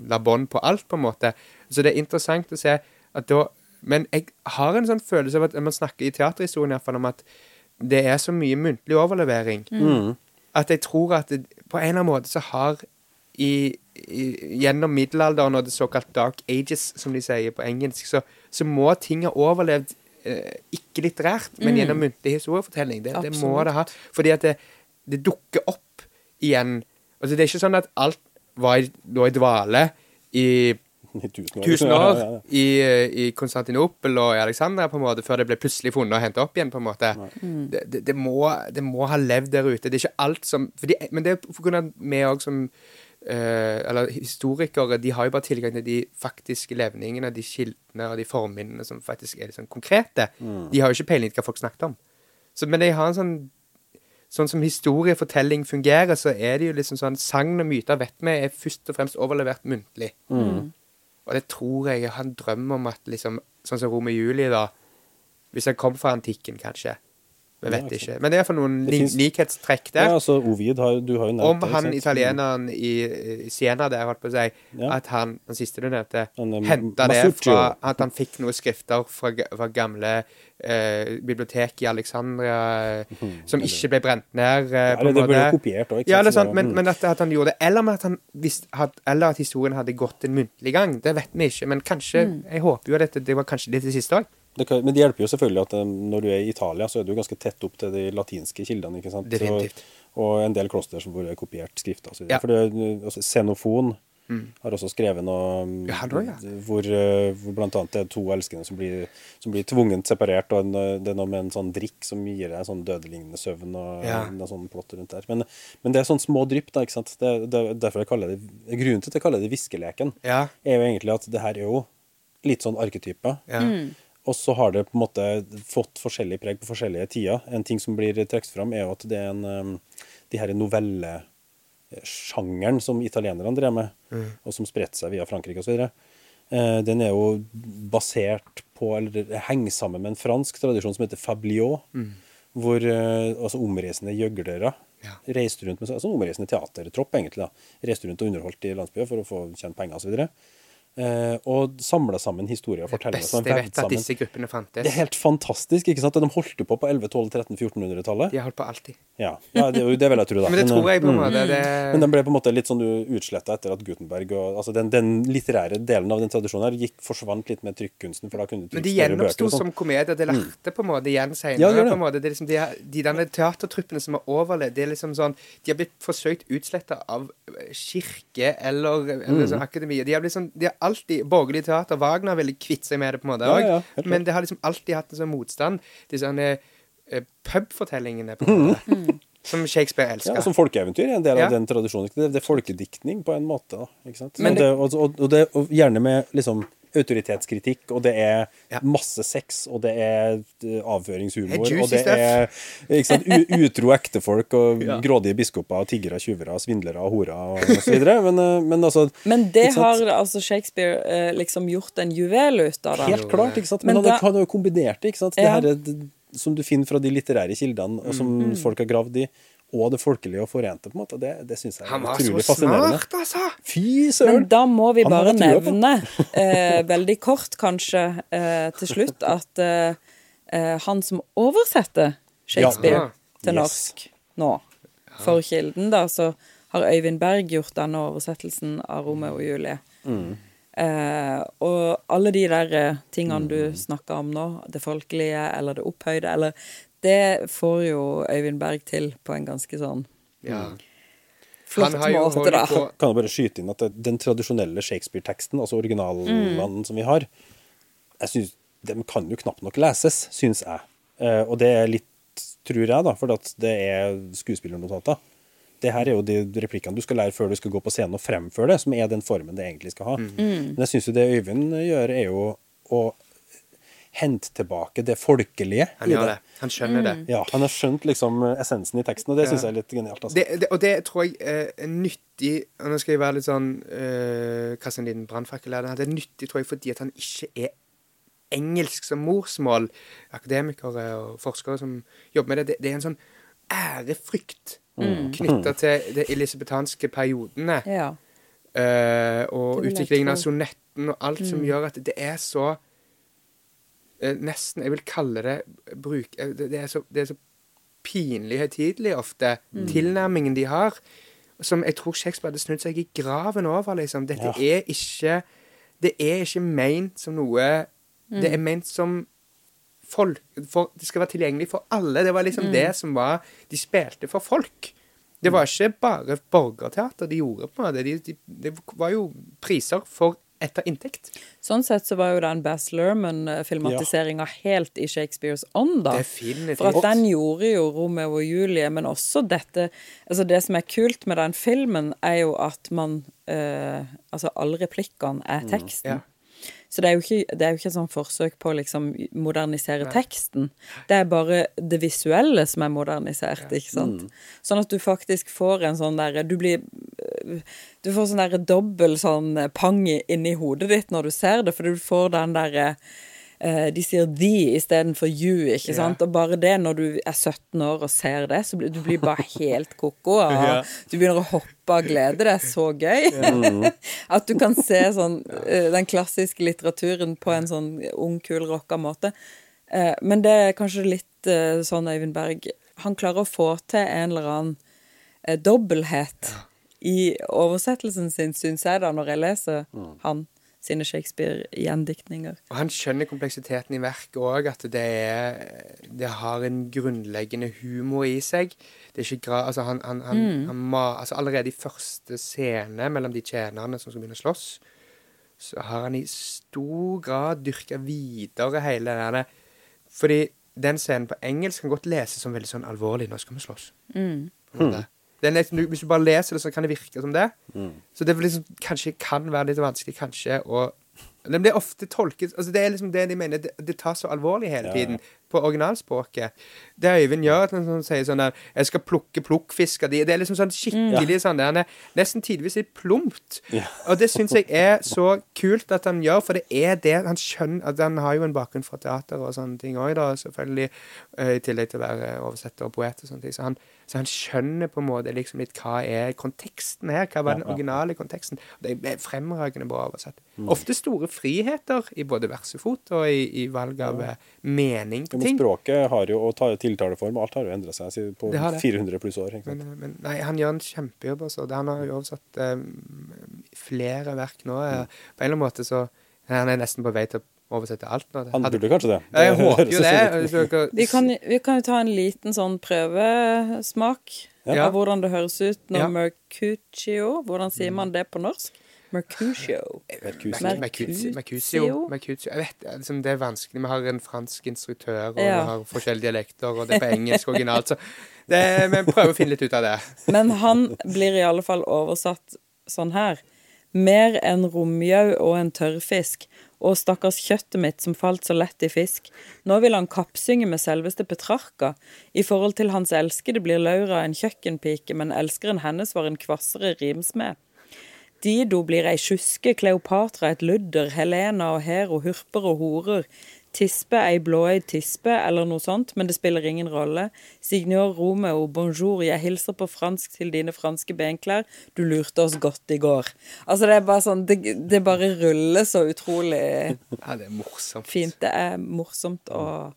la bånd på alt, på en måte. Så det er interessant å se at da Men jeg har en sånn følelse av at man snakker i teaterhistorien i hvert fall om at det er så mye muntlig overlevering. At jeg tror at det, på en eller annen måte så har i, i, gjennom middelalderen og det såkalt dark ages, som de sier på engelsk, så, så må ting ha overlevd ikke litterært, men gjennom muntlig historiefortelling. Det, det må det ha. Fordi at det, det dukker opp igjen Altså, det er ikke sånn at alt var i, lå i dvale i tusen år. tusen Ja, år ja, ja. i, i Konstantinopel og i Alexandria, på en måte, før det ble plutselig funnet og hentet opp igjen. på en måte. Det, det, det, må, det må ha levd der ute. Det er ikke alt som fordi, Men det er på grunn av vi òg som eh, Eller historikere de har jo bare tilgang til de faktiske levningene, de kildene og de forminnene som faktisk er liksom konkrete. De har jo ikke peiling på hva folk snakket om. Så, men de har en sånn Sånn som historiefortelling fungerer, så er det jo liksom sånn Sagn og myter vet vi er først og fremst overlevert muntlig. Og det tror jeg Jeg har en drøm om at liksom Sånn som Romeo Julie, da. Hvis han kom fra antikken, kanskje. Vi vet ikke ikke. Men det er iallfall noen li finnes- likhetstrekk der. Ja, altså Ovid har du har jo nevnt Om det, han italieneren i Siena der, holdt på å si, Ja. at han den siste du nevnte, henta det fra at han fikk noen skrifter fra, fra gamle eh, bibliotek i Alexandria eh, som ikke ble brent ned. Eh, ja, Eller det ble jo kopiert òg, Ja, det er sant, men, mm. men at, at han gjorde det. Eller, med at han visst, had, eller at historien hadde gått en muntlig gang. Det vet vi ikke. Men kanskje Jeg håper jo at dette, det var kanskje det til siste òg. Det kan, men det hjelper jo selvfølgelig at eh, når du er i Italia, så er du ganske tett opp til de latinske kildene. ikke sant? Definitivt. Så, og en del kloster som hvor det er kopiert skrifter. og. Ja. For det, er- altså, Xenofon har også skrevet noe mm, Ja, da, ja. hvor, eh, hvor blant annet det er to elskende som blir, som blir tvungent separert, og en, eh, det er noe med en sånn drikk som gir deg sånn dødelignende søvn og Ja. noe sånn plott rundt der. Men, men det er sånn små drypp, da, ikke sant. Det, det, er derfor jeg kaller det, Grunnen til at jeg kaller det viskeleken, Ja. er jo egentlig at det her er jo litt sånn arketyper. Ja. Og så har det på en måte fått forskjellig preg på forskjellige tider. En ting som blir trukket fram, er jo at det er en um, De her novellesjangeren som italienerne drev med, og som spredte seg via Frankrike osv., eh, den er jo basert på, eller henger sammen med en fransk tradisjon som heter fabliot, hvor eh, altså omreisende gjøglere Ja. reiste rundt med altså omreisende teatertropp, egentlig. da, Reiste rundt og underholdt i landsbyer for å få tjent penger osv. Eh, og samla sammen historier og fortellinger Beste er jeg vet at disse gruppene fantes. Det er helt fantastisk. ikke sant? De holdt på på 11-, 12-, 13-, 1400-tallet. De har holdt på alltid. Ja, ja det, det vil jeg tro, da. Men det tror jeg på en mm. måte. Det, Men de ble på en måte litt sånn utsletta etter at Gutenberg og altså den, den litterære delen av den tradisjonen her gikk, forsvant litt med trykkunsten. for da kunne Men de gjenoppsto sånn. som komedier. Det lærte på en måte igjen Ja, ja, det det. Det er liksom de, de denne teatertruppene som har overlevd, det er liksom sånn De har blitt forsøkt utsletta av eh, kirke eller, eller Mm. sånn akademia. De har blitt sånn De har alltid Borgerlig teater. Wagner ville kvitte seg med det, på en måte òg. ja, ja. Men det har liksom alltid hatt en sånn motstand. Disse sånne, eh, pubfortellingene, på en måte. Som Shakespeare elsker. Ja, Som folkeeventyr er en del Ja. av den tradisjonen. Det, det er folkediktning på en måte. da, ikke sant? Men det, og, og, og, det, og gjerne med liksom autoritetskritikk, og det er Ja. masse sex, og det er eh, avføringshumor, Det og det stuff. er ikke sant, utro ektefolk og Ja. grådige biskoper, tiggere, tyvere, svindlere, horer og, og så videre. Men, eh, men altså Men det ikke sant? har altså Shakespeare eh, liksom gjort en juvel ut av. da. Helt klart, ikke sant? Men, Men han har jo kombinert det, ikke sant? Det Ja. her er det, som du finner fra de litterære kildene, og som folk har gravd i, og det folkelige og forente, på en måte. Det, det syns jeg er utrolig fascinerende. Han var så smart, altså! Fy søren! Men da må vi Han bare nevne, eh, veldig kort kanskje, eh, til slutt, at eh, eh, han som oversetter Shakespeare Ja. til Yes. norsk nå, for Kilden, da, så har Øyvind Berg gjort denne oversettelsen av Romeo og Julie. Mm. Eh, og alle de der eh, tingene Mm. du snakker om nå, det folkelige eller det opphøyde, eller Det får jo Øyvind Berg til på en ganske sånn Ja. flott Han har måte, da. på Kan jeg bare skyte inn at det, den tradisjonelle Shakespeare-teksten, altså originalene Mm. som vi har, jeg synes, de kan jo knapt nok leses, syns jeg. Eh, og det er litt, tror jeg, da, for at det er skuespillernotater. Det her er jo de replikkene du skal lære før du skal gå på scenen og fremføre det, som er den formen det egentlig skal ha. Mm. Men jeg syns jo det Øyvind gjør, er jo å hente tilbake det folkelige Han i gjør det. det. Han skjønner det. Ja, han har skjønt liksom essensen i teksten, og det syns jeg er litt genialt. Altså. det, det, og det tror jeg eh, er nyttig og Nå skal jeg være litt sånn uh, Kaste en liten brannfakkel her. Det er nyttig, tror jeg, fordi at han ikke er engelsk som morsmål. Akademikere og forskere som jobber med det. Det, det er en sånn ærefrykt Mm. knytta til de elisabetanske periodene. Ja. eh, og utviklingen av sonetten og alt som gjør at det er så eh, Nesten Jeg vil kalle det bruk, eh, det, det, er så, det er så pinlig høytidelig ofte, tilnærmingen de har. Som jeg tror Shakespeare hadde snudd seg i graven over. liksom. Dette Ja. er ikke Det er ikke ment som noe Det er ment som folk for, Det skal være tilgjengelig for alle. Det var liksom det som var De spilte for folk. Det var ikke bare borgerteater de gjorde. på en måte. De, de, det var jo priser for etter inntekt. Sånn sett så var jo den Bass Lerman-filmatiseringa helt i Shakespeares ånd, da. Definitivt. For at den gjorde jo Romeo og Julie, men også dette Altså, det som er kult med den filmen, er jo at man eh, Altså, alle replikkene er teksten. Ja. Så det er, jo ikke, det er jo ikke et sånt forsøk på å liksom modernisere teksten. Det er bare det visuelle som er modernisert, ikke sant. Sånn at du faktisk får en sånn derre Du blir Du får sånn der dobbel sånn pang inni hodet ditt når du ser det, for du får den derre eh, de sier 'de' istedenfor 'you', ikke sant? Og bare det, når du er 17 år og ser det, så blir du blir bare helt ko-ko. Ja. du begynner å hoppe av glede. Det er så gøy. At du kan se sånn eh, den klassiske litteraturen på en sånn ung, kul, rocka måte. Eh, Men det er kanskje litt eh, sånn Øyvind Berg Han klarer å få til en eller annen eh, dobbelthet i oversettelsen sin, syns jeg, da, når jeg leser han sine Shakespeare-gjendiktninger. Og han skjønner kompleksiteten i verket òg, at det er Det har en grunnleggende humor i seg. Det er ikke gra... Altså, han, han, han, han ma, altså Allerede i første scene mellom de tjenerne som skal begynne å slåss, så har han i stor grad dyrka videre hele denne Fordi den scenen på engelsk kan godt leses som veldig sånn alvorlig. Nå skal vi slåss. På en nesten, hvis du bare leser det, så kan det virke som det. Så det liksom, kanskje kan være litt vanskelig kanskje å det blir ofte tolket altså Det er liksom det de mener. Det, det tas så alvorlig hele Ja. tiden på originalspråket. Det Øyvind gjør, at han sånn, sier sånn der 'Jeg skal plukke plukkfisker'. De, det er liksom sånn skikkelig sånn det er Nesten tidvis litt plumpt. Ja. Og det syns jeg er så kult at han gjør, for det er det han skjønner at Han har jo en bakgrunn fra teater og sånne ting òg, da, selvfølgelig. eh, I tillegg til å være oversetter og poet og sånne ting. Så han, så han skjønner på en måte liksom litt hva er konteksten her. Hva var den originale konteksten? Det er fremragende bra oversatt. Ofte store friheter i både versefot og i, i valg av eh, mening Ja, på men språket har jo, og tiltaleform og alt har jo endra seg på Det har det. 400 pluss år. Men, eh, men nei, han gjør en kjempejobb. Også. Han har jo oversatt um, flere verk nå. Mm. På en eller annen måte så Han er nesten på vei til å oversette alt nå. Han burde kanskje det. det jeg håper jo det. Vi kan, vi kan jo ta en liten sånn prøvesmak Ja. av hvordan det høres ut når Ja. Mercutio Hvordan sier man det på norsk? Mercutio. Mercutio. Mercutio. Jeg vet, det liksom, det er vanskelig. Vi har en fransk instruktør, og Ja. vi har forskjellige dialekter, og det er på engelsk originalt, så det, vi prøver å finne litt ut av det. Men han blir i alle fall oversatt sånn her. Mer enn romjau og en tørrfisk, og stakkars kjøttet mitt som falt så lett i fisk. Nå vil han kappsynge med selveste Petrarca. I forhold til hans elskede blir Laura en kjøkkenpike, men elskeren hennes var en kvassere rimsmed. Dido blir ei tjuske, Kleopatra et ludder, Helena og Hero hurper og horer. Tispe ei blåøyd tispe, eller noe sånt, men det spiller ingen rolle. Signor Romeo, bonjour, jeg hilser på fransk til dine franske benklær, du lurte oss godt i går. Altså, det er bare sånn, det, det bare ruller så utrolig Ja, det er morsomt. fint. Det er morsomt og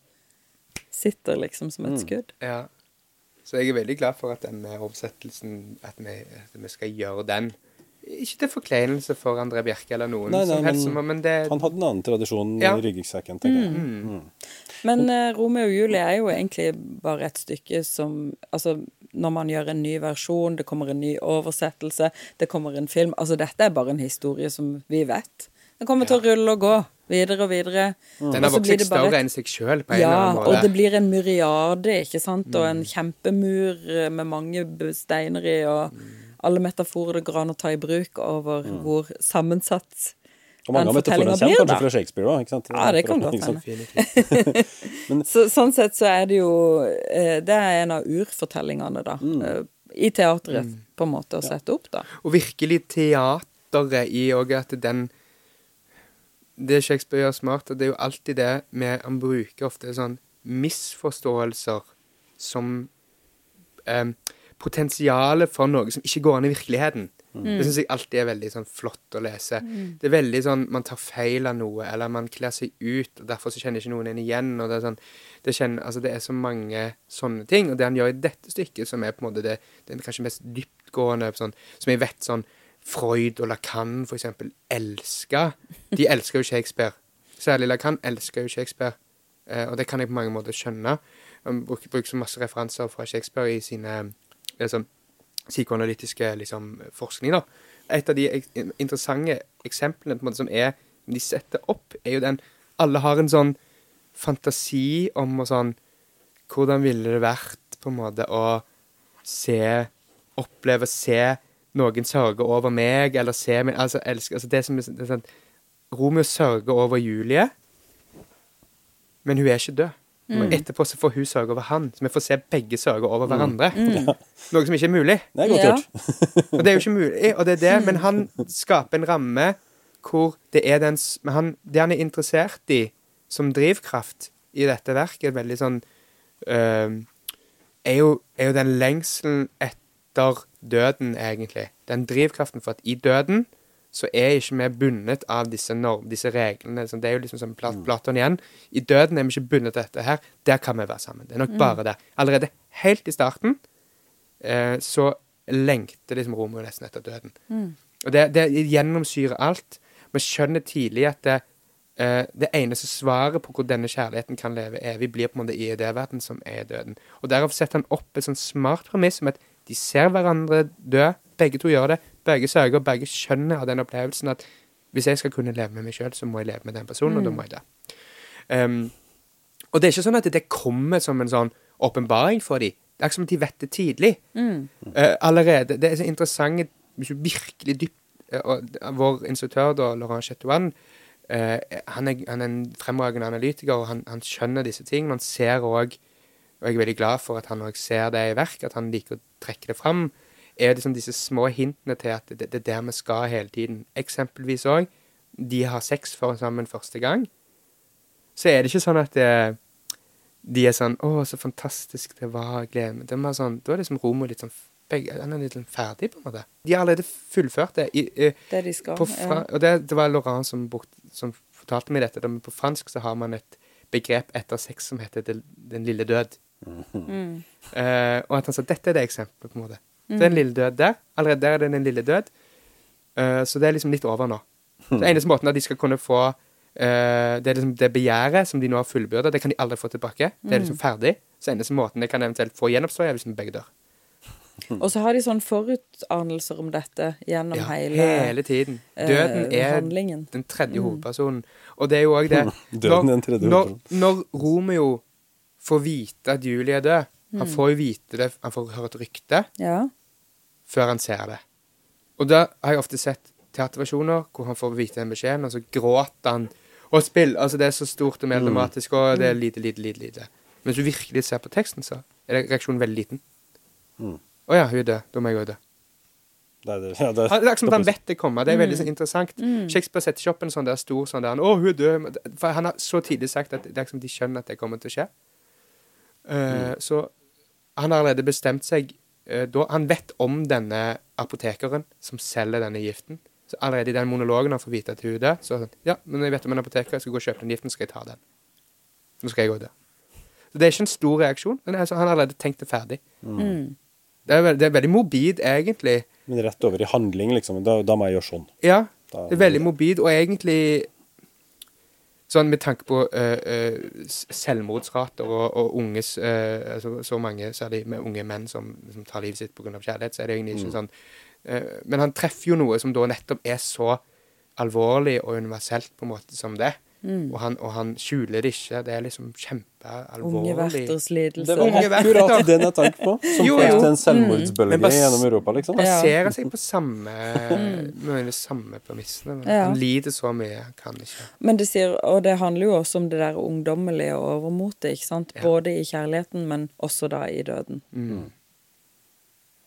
sitter liksom som et skudd. Ja. Så jeg er veldig glad for at den oversettelsen At vi, at vi skal gjøre den. Ikke til forkleinelse for André Bjerke eller noen Nei, nei, som helst, men men det Han hadde en annen tradisjon Ja. i ryggsekken, tenker jeg. Mm. Men uh, Romeo og Julie er jo egentlig bare et stykke som Altså, når man gjør en ny versjon, det kommer en ny oversettelse, det kommer en film Altså, dette er bare en historie som vi vet. Den kommer til å rulle og gå videre og videre. Den har vokst blir seg større et- enn seg sjøl, Ja, og det blir en myriade, ikke sant, og en kjempemur eh, med mange steiner i, og alle metaforer det går an å ta i bruk over hvor sammensatt Og mange av metaforene kommer kanskje fra Shakespeare òg, ikke sant? Ja, det kan godt hende. Så, sånn sett så er det jo eh, Det er en av urfortellingene, da. Mm. I teatret, på en måte, å sette opp, da. Og virkelig teateret i òg at den Det Shakespeare gjør smart, og det er jo alltid det med Han bruker ofte sånn misforståelser som eh, potensialet for noe som ikke går an i virkeligheten. Det syns jeg alltid er veldig sånn flott å lese. Det er veldig sånn man tar feil av noe, eller man kler seg ut, og derfor så kjenner ikke noen en igjen. og Det er sånn, det, kjenner, altså det er så mange sånne ting. Og det han gjør i dette stykket, som er på en måte det, det kanskje mest dyptgående, sånn, som jeg vet sånn Freud og Lacan for eksempel elsker. De elsker jo Shakespeare. Særlig Lacan elsker jo Shakespeare. Eh, og det kan jeg på mange måter skjønne. Han bruker, bruker så masse referanser fra Shakespeare i sine liksom, psykoanalytiske liksom, forskning. da. Et av de interessante eksemplene på en måte som er, de setter opp, er jo den Alle har en sånn fantasi om og sånn Hvordan ville det vært på en måte å se Oppleve, se noen sørge over meg, eller se meg Altså, elske altså det som det er sånn, Romeo sørger over Julie, men hun er ikke død. Og etterpå så får hun sørge over han, så vi får se begge sørge over hverandre. Noe som ikke er mulig. Det er godt Ja. gjort. Og det er jo ikke mulig, og det er det, men han skaper en ramme hvor det er den men han, Det han er interessert i som drivkraft i dette verket, er veldig sånn øh, er, jo, er jo den lengselen etter døden, egentlig. Den drivkraften for at i døden så er ikke vi bundet av disse, norm, disse reglene. Så det er jo liksom som Plat Platon igjen. I døden er vi ikke bundet til dette her. Der kan vi være sammen. Det er nok bare det. Allerede helt i starten eh, så lengter liksom Romeo nesten etter døden. Og det, det gjennomsyrer alt. Vi skjønner tidlig at det, eh, det eneste svaret på hvor denne kjærligheten kan leve evig, blir på en måte i idéverden som er døden. Og Derav setter han opp et sånn smart premiss om at de ser hverandre dø. Begge to gjør det. Begge sørger, begge skjønner av den opplevelsen at hvis jeg skal kunne leve med meg sjøl, så må jeg leve med den personen, og da må jeg det. Um, og det er ikke sånn at det kommer som en sånn åpenbaring for dem. Det er ikke som at de vet det tidlig. Eh, allerede. Det er så interessant hvis du virkelig dypt eh, og Vår instruktør, da, Laurent Chetouan, eh, han, er, han er en fremragende analytiker, og han, han skjønner disse tingene. Han ser òg, og jeg er veldig glad for at han òg ser det i verk, at han liker å trekke det fram, er liksom disse små hintene til at det, det er der vi skal hele tiden. Eksempelvis òg, de har sex for sammen første gang. Så er det ikke sånn at det, de er sånn 'Å, så fantastisk det var. glede gleder meg.' De er sånn, Da er liksom Romo litt sånn begge, Han er litt sånn ferdig, på en måte. De har allerede fullført det. I, i, Det de skal. på fra, ja. Og det, det var Laurent som, brukt, som fortalte meg dette. Men på fransk så har man et begrep etter sex som heter den, den lille død. Eh, og at han sa dette er det eksempelet, på en måte. Den lille død der. Allerede der er det en lille død. Uh, så det er liksom litt over nå. Så eneste måten at de skal kunne få uh, det, er liksom det begjæret som de nå har fullbyrda, det kan de aldri få tilbake. Det er liksom ferdig. Så eneste måten de kan eventuelt få gjenoppstå, er hvis de begge dør. Og så har de sånn forutanelser om dette gjennom Ja, hele, hele tiden. eh, Døden er handlingen. den tredje hovedpersonen. Og det er jo òg det Døden er den tredje når, hovedpersonen. når Romeo får vite at Julie er død Han får jo vite det, han får høre et rykte Ja. før han ser det. Og da har jeg ofte sett teaterversjoner hvor han får vite den beskjeden, og så gråter han og spiller. Altså, det er så stort og melodramatisk, og det er lite, lite, lite. lite. Men hvis du virkelig ser på teksten, så er reaksjonen veldig liten. Å Mm. ja, hun er død. Da må jeg òg dø. Det er det. Ja, det det er som at han vet det kommer. Det er veldig mm. interessant. Shakespeare setter ikke opp en sånn der stor sånn der 'Å, hun er død'. For han har så tidlig sagt at det er liksom de skjønner at det kommer til å skje. Eh, Så han har allerede bestemt seg eh, da, Han vet om denne apotekeren som selger denne giften. Så allerede i den monologen han får vite at hun er død, så er det sånn Ja, men jeg vet om en apoteker, jeg skal gå og kjøpe den giften, så skal jeg ta den. Nå skal jeg òg dø. Så det er ikke en stor reaksjon. Men sånn, han har allerede tenkt det ferdig. Det, er veld, det er veldig morbid, egentlig. Men rett over i handling, liksom. Da, da må jeg gjøre sånn. Ja, det er veldig morbid, og egentlig Sånn med tanke på uh, selvmordsrater og, og unges øh, altså, Så mange, særlig med unge menn som, som tar livet sitt pga. kjærlighet, så er det egentlig ikke sånn øh, Men han treffer jo noe som da nettopp er så alvorlig og universelt på en måte som det. Og, han, og han skjuler det ikke. Det er liksom Unge kjempealvorlig. verters lidelse. Det var akkurat den jeg tenkte på. Som Jo, jo. til en selvmordsbølge mm. gjennom Europa, liksom. Baserer seg på samme med de samme premissene. men Ja. Han lider så mye, han kan ikke. Men det sier, og det handler jo også om det der ungdommelige og overmotet, ikke sant? Både i kjærligheten, men også da i døden.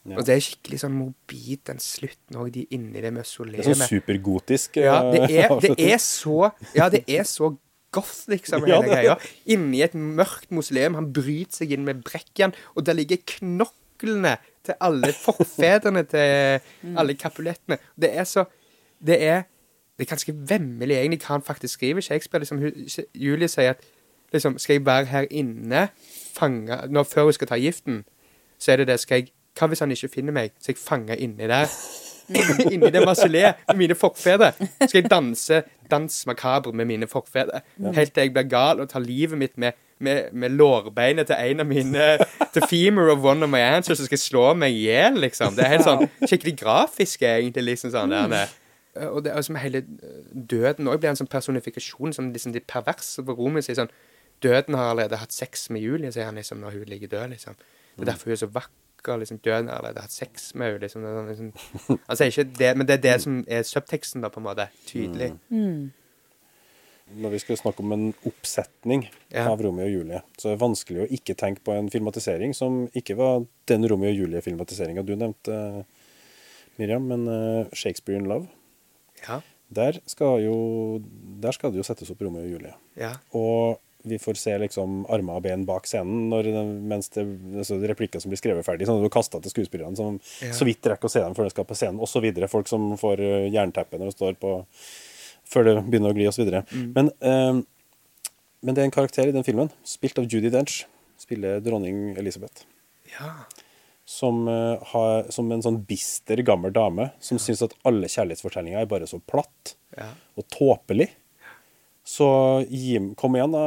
Ja. Og det er skikkelig sånn morbid, den slutten òg, de inni det Det er mausoleet. sånn supergotisk. Ja, det eh, er, det er så Ja, det er så goth, liksom, Ja, hele det er greia. Inni et mørkt mausoleum. Han bryter seg inn med brekkjern, og der ligger knoklene til alle forfedrene til alle kapulettene. Det er så Det er det er ganske vemmelig egentlig hva han faktisk skriver. Shakespeare, liksom, Julie sier at liksom, Skal jeg være her inne fange, når, før hun skal ta giften, så er det det skal jeg, Hva hvis han ikke finner meg? Så jeg fanger inni der. inni det mausoleet med mine forfedre. Skal jeg danse dans makabre med mine forfedre. Helt til jeg blir gal og tar livet mitt med med, med lårbeinet til en av mine Til femur of one of my answers, og skal slå meg i hjel, liksom. Det er helt sånn skikkelig grafisk, egentlig, liksom sånn der. Og det er som hele eh, døden òg blir en sånn personifikasjon, som liksom de perverse. på rommet sier sånn Døden har allerede hatt sex med Julie, sier han liksom, når hun ligger død, liksom. Det er derfor hun er så vakker. Liksom, Døden har allerede hatt sex med henne. Liksom, det er sånn, liksom. altså, sier ikke det, men det er det som er subteksten, da, på en måte. Tydelig. Når vi skal snakke om en oppsetning Ja. av Romeo og Julie, så er det vanskelig å ikke tenke på en filmatisering som ikke var den Romeo og Julie-filmatiseringa du nevnte, Miriam, men eh, Shakespeare in Love. Ja. Der skal, jo, der skal det jo settes opp Romeo og Julie. Ja. Og vi får se liksom armer og ben bak scenen når, mens det, altså replikker som blir skrevet ferdig. Sånn at du kaster til skuespillerne som Ja. så vidt rekker å se dem før de skal på scenen, osv. Folk som får eh, jernteppe når de står på Før det begynner å gli, osv. Mm. Men, eh, men det er en karakter i den filmen, spilt av Judy Dench, spiller dronning Elisabeth. ja. Som, uh, har, som en sånn bister, gammel dame som syns at alle kjærlighetsfortellinger er bare så platt ja. og tåpelig. Så gi, kom igjen, da,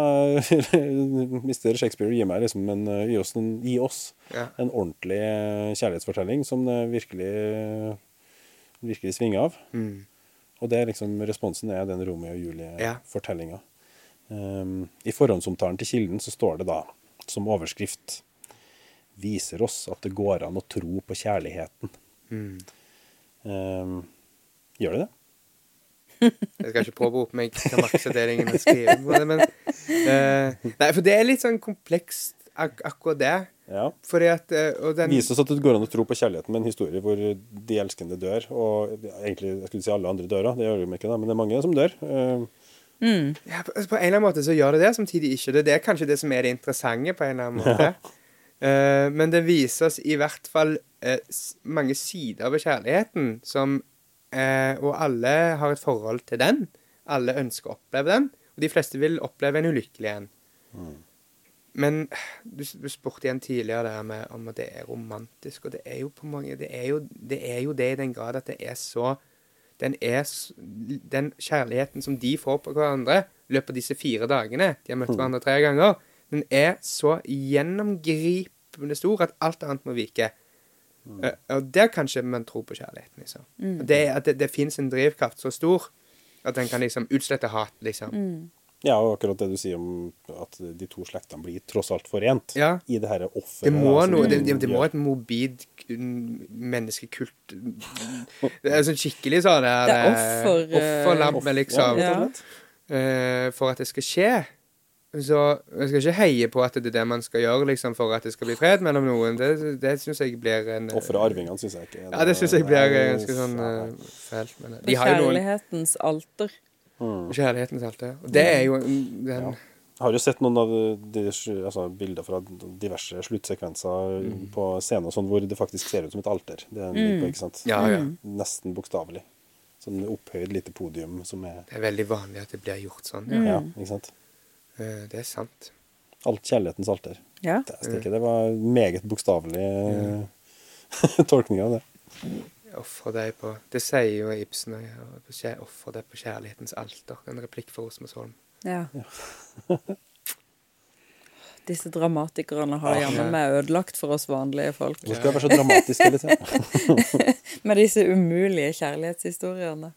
mister Shakespeare. Gi, meg liksom en, gi, oss en, gi oss Ja. en ordentlig eh, kjærlighetsfortelling som det virkelig, virkelig svinger av. Mm. Og det er liksom, responsen er den Romeo og Julie-fortellinga. Um, I forhåndsomtalen til kilden så står det da som overskrift Viser oss at det går an å tro på kjærligheten. Mm. Um, gjør det det? Jeg skal ikke påberope meg har på det, men uh, Nei, for det er litt sånn komplekst, ak akkurat det. Ja. Fordi at uh, Og den Vis oss at det går an å tro på kjærligheten med en historie hvor de elskende dør. Og egentlig, jeg skulle si alle andre dør, da. det gjør de ikke, da, men det er mange som dør. Eh, ja, på, på en eller annen måte så gjør det det, samtidig ikke det. Det er kanskje det som er det interessante, på en eller annen måte. Eh, men det viser oss i hvert fall uh, s- mange sider ved kjærligheten som Og alle har et forhold til den. Alle ønsker å oppleve den. Og de fleste vil oppleve en ulykkelig en. Men du, du spurte igjen tidligere der med om at det er romantisk, og det er jo på mange Det er jo det, er jo det i den grad at det er så den, er, den kjærligheten som de får på hverandre i løpet av disse fire dagene De har møtt hverandre tre ganger. Den er så gjennomgripende stor at alt annet må vike. Eh, og der kanskje man tror på kjærligheten, liksom. Det, at det, det fins en drivkraft så stor at den kan liksom utslette hat, liksom. ja, og akkurat det du sier om at de to slektene blir tross alt forent Ja. i det her offeret. Det må, da, noe, det, det, det må et morbid mm, menneskekult Det er sånn skikkelig sånn Det er eh, offer, eh, Offerlamme, liksom. Ja. for at det skal skje. Så jeg skal ikke heie på at det er det man skal gjøre liksom, for at det skal bli fred mellom noen. Det, det syns jeg blir en Ofre arvingene, syns jeg ikke. Ja, det syns jeg blir en ganske sånn ja. eh, fælt. Men eh, de har jo noen kjærlighetens alter. Kjærlighetens alter. Og det er jo mm, den Jeg har jo sett noen av de, altså, bilder fra diverse sluttsekvenser Mm. på scenen sånn, hvor det faktisk ser ut som et alter. Det er den på, ikke sant? Ja, ja. Nesten bokstavelig. Sånn opphøyd lite podium som er Det er veldig vanlig at det blir gjort sånn. Ja. Ja, ikke sant? Eh, Det er sant. Alt kjærlighetens alter. Ja. Det, det var meget bokstavelig eh, tolkning av det. Ofre deg på Det sier jo Ibsen. òg. ja, Ofre deg på kjærlighetens alter. En replikk for Osmesholm. Ja. Disse dramatikerne har jammen meg ødelagt for oss vanlige folk. Hvorfor skal jeg være så dramatisk hele tida? Med disse umulige kjærlighetshistoriene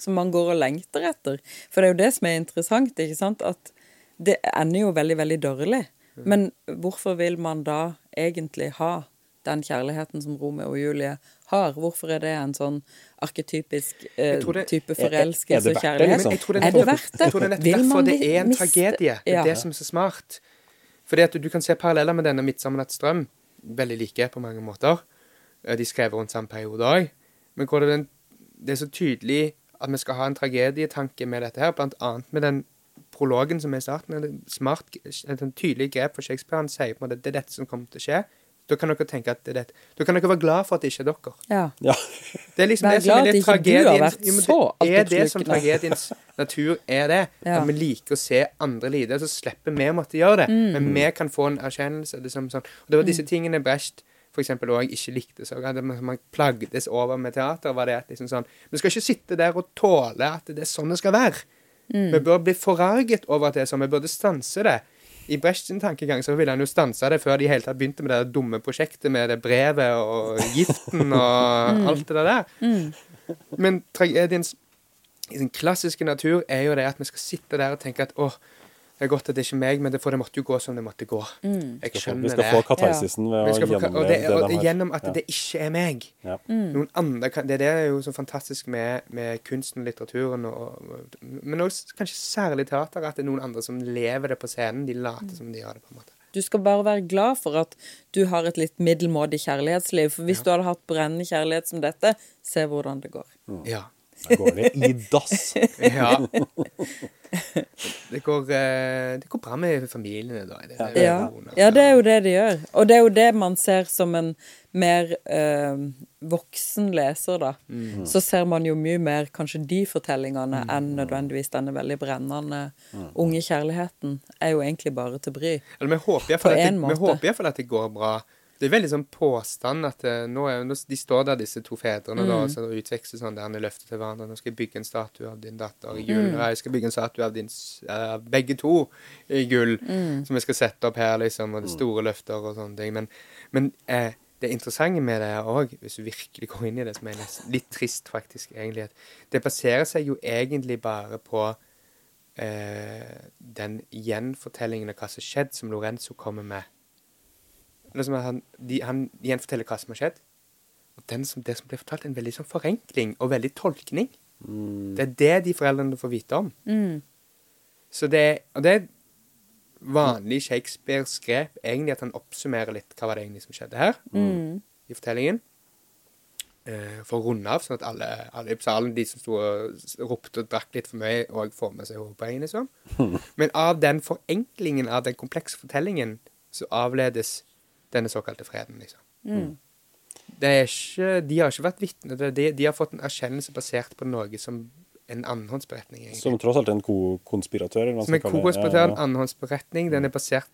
som man går og lengter etter. For det er jo det som er interessant, ikke sant? At det ender jo veldig, veldig dårlig. Men hvorfor vil man da egentlig ha den kjærligheten som Romeo og Julie har? Hvorfor er det en sånn arketypisk eh, det- type forelskelse og det, kjærlighet? liksom? jeg tror det Er det verdt det? Jeg tror det er nettopp derfor det er en miste- tragedie. Det er Ja. det som er så smart. Fordi at du kan se paralleller med denne 'Midtsammenlagt strøm'. Veldig like på mange måter. Eh, De skrev rundt samme periode òg. Men hvor det, er det er så tydelig at vi skal ha en tragedietanke med dette her, blant annet med den prologen som er starten. er et smart, et en tydelig grep for Shakespeare. Han sier på en måte det er dette som kommer til å skje. Da kan dere tenke at det er dette. Da kan dere være glad for at det ikke er dere. Ja. Ja. Det er liksom Vær det som er litt tragediens Jo, Det er det som tragediens natur er det. Ja. At vi liker å se andre lide, så slipper vi å måtte gjøre det. Mm. Men vi kan få en erkjennelse. Liksom, sånn. Og det var disse tingene Brecht for eksempel òg ikke likte så godt. Man man plagdes over med teater. var det at liksom sånn Vi skal ikke sitte der og tåle at det er sånn det skal være. Mm. Vi bør bli forarget over at det er sånn. Vi burde stanse det. i Brechts tankegang så ville han jo stanse det før de hele tatt begynte med det dumme prosjektet med det brevet og giften og alt det der. Men tragediens i sin klassiske natur er jo det at vi skal sitte der og tenke at åh, det er godt at det er ikke meg, men det, for det måtte jo gå som det måtte gå. Jeg Vi skjønner skal det. få katarsisen ved Vi å skal gjennomleve det, det og de har. gjennom at Ja. det ikke er meg. Ja. Noen andre kan, det er det er jo så fantastisk med, med kunsten og litteraturen, og, men også kanskje særlig teater, at det er noen andre som lever det på scenen. De later som de gjør det, på en måte. Du skal bare være glad for at du har et litt middelmådig kjærlighetsliv. For hvis du hadde hatt brennende kjærlighet som dette, se hvordan det går. Ja. Da går det i dass. ja. Det går, eh, det går bra med familiene, da. Det, det, Ja. ja, det er jo det de gjør. Og det er jo det man ser som en mer øh, voksen leser, da. Så ser man jo mye mer kanskje de fortellingene enn nødvendigvis denne veldig brennende unge kjærligheten. Er jo egentlig bare til bry. Eller vi håper iallfall at, det- vi håper at det går bra. Det er veldig sånn påstand at eh, nå er, nå, de står der, disse to fedrene, da, og så utveksler sånn der de løfter til hverandre. 'Nå skal jeg bygge en statue av din datter i gull.' Mm. 'Jeg skal bygge en statue av din, eh, begge to i gull', som vi skal sette opp her, liksom, og det er store løfter og sånne ting. Men, men eh, det interessante med det òg, hvis du virkelig går inn i det, som er nesten litt trist, faktisk, egentlig, at det baserer seg jo egentlig bare på eh, den gjenfortellingen av hva som skjedde, som Lorenzo kommer med. Liksom han, de, han gjenforteller hva som har skjedd. Og den som, det som blir fortalt, er en veldig sånn forenkling og veldig tolkning. Det er det de foreldrene får vite om. Så det, og det er vanlig Shakespeares grep, egentlig at han oppsummerer litt hva var det egentlig som skjedde her i fortellingen. Eh, for å runde av, sånn at alle, alle i salen, de som sto og ropte og drakk litt for mye, òg får med seg hovedpoengene. liksom. Men av den forenklingen av den komplekse fortellingen, så avledes denne såkalte freden, liksom. Det er ikke, de har ikke vært vitne til det. De, de har fått en erkjennelse basert på noe som en annenhåndsberetning, egentlig. Som tross alt er en ko-konspiratør. eller hva man Som en kokonspiratør, en Ja, annenhåndsberetning. Den er basert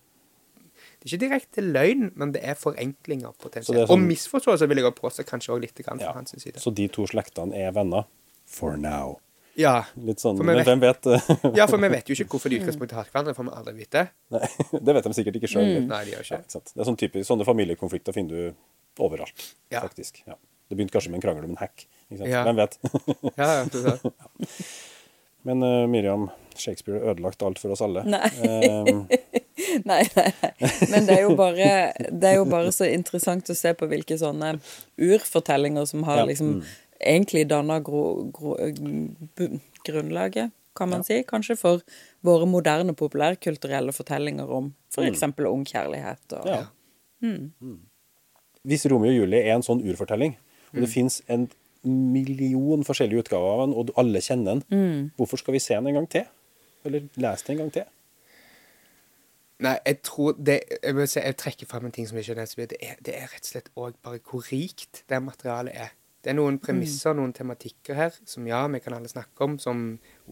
Det er ikke direkte løgn, men det er forenklinger potensielt. er sånn- Og misforståelser vil jeg også påstå, kanskje også litt grann fra Ja. hans side. Så de to slektene er venner? For now. Ja. Litt sånn, men hvem vet? ja, for vi vet jo ikke hvorfor de utgangspunktet har hverandre, får vi aldri vite. Nei, det vet de sikkert ikke sjøl. Nei, de gjør ikke. Det er sånn typisk, Sånne familiekonflikter finner du overalt, Ja. faktisk. Ja. Det begynte kanskje med en krangel om en hack. Ikke sant? Ja. Hvem vet? Ja, ja, det er det. Men uh, Miriam, Shakespeare har ødelagt alt for oss alle. Nei. Um. Nei, nei, nei. Men det er, jo bare, det er jo bare så interessant å se på hvilke sånne urfortellinger som har Ja. liksom egentlig danna gro, gro, grunnlaget, kan man si, kanskje, for våre moderne populærkulturelle fortellinger om f.eks. eksempel ung kjærlighet. Og, ja. Mm. Hvis Romeo og Julie er en sånn urfortelling, og det fins en million forskjellige utgaver av den, og alle kjenner den, hvorfor skal vi se den en gang til? Eller lese den en gang til? Nei, jeg tror det Jeg si, jeg trekker fram en ting som ikke er nevnt. Det, er- det er rett og slett òg bare hvor rikt det materialet er. Det er noen premisser, noen tematikker her, som ja, vi kan alle snakke om, som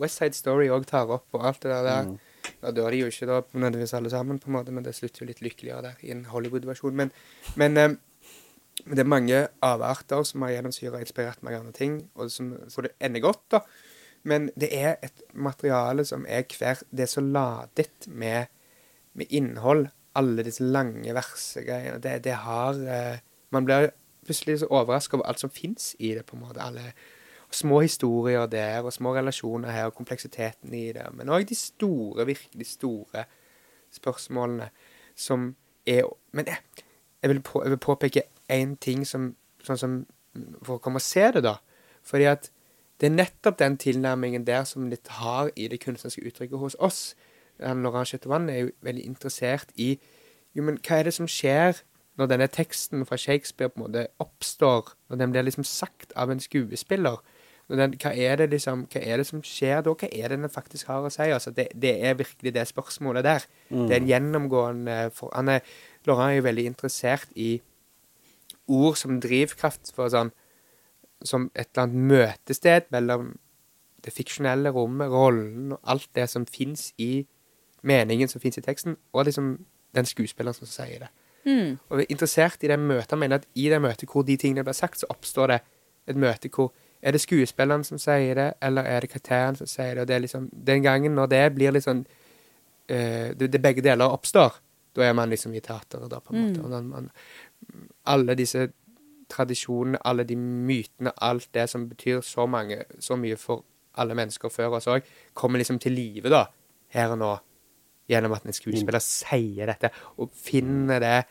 West Side Story òg tar opp, og alt det der. der. Da dør de jo ikke da nødvendigvis alle sammen, på en måte, men det slutter jo litt lykkeligere der i en Hollywood-versjon. Men, men, eh, det er mange avarter som har gjennomsyra og inspirert av andre ting, og som, hvor det ender godt, da. Men det er et materiale som er hver Det er så ladet med, med innhold. Alle disse lange versegreiene. Det, det har eh, Man blir plutselig så overraska over alt som fins i det, på en måte. Alle små historier der, og små relasjoner her, og kompleksiteten i det. Men òg de store, virkelig store spørsmålene som er Men jeg, jeg, vil, på, jeg vil påpeke én ting som Sånn som For å komme og se det, da. Fordi at det er nettopp den tilnærmingen der som litt har i det kunstneriske uttrykket hos oss. Laurent Chetouan er jo veldig interessert i jo, men hva er det som skjer når denne teksten fra Shakespeare på en måte oppstår, når den blir liksom sagt av en skuespiller? Den, hva, er det liksom, hva er det som skjer da? Hva er det den faktisk har å si? Altså, det, det er virkelig det spørsmålet der. Det er en gjennomgående for, han er, Laurent er jo veldig interessert i ord som drivkraft for sånn som et eller annet møtested mellom det fiksjonelle rommet, rollen og alt det som fins i meningen som fins i teksten, og liksom den skuespilleren som sier det. Og vi er interessert i det møtet. Mener at i det møtet hvor de tingene blir sagt, så oppstår det et møte hvor Er det skuespilleren som sier det, eller er det karakteren som sier det? Og det er liksom Den gangen når det blir litt sånn eh, det, det begge deler oppstår. Da er man liksom i teateret, da, på en måte. Og man, alle disse tradisjonene, alle de mytene, alt det som betyr så, mange, så mye for alle mennesker før oss òg, kommer liksom til live, da, her og nå. Gjennom at en skuespiller sier dette, og finner det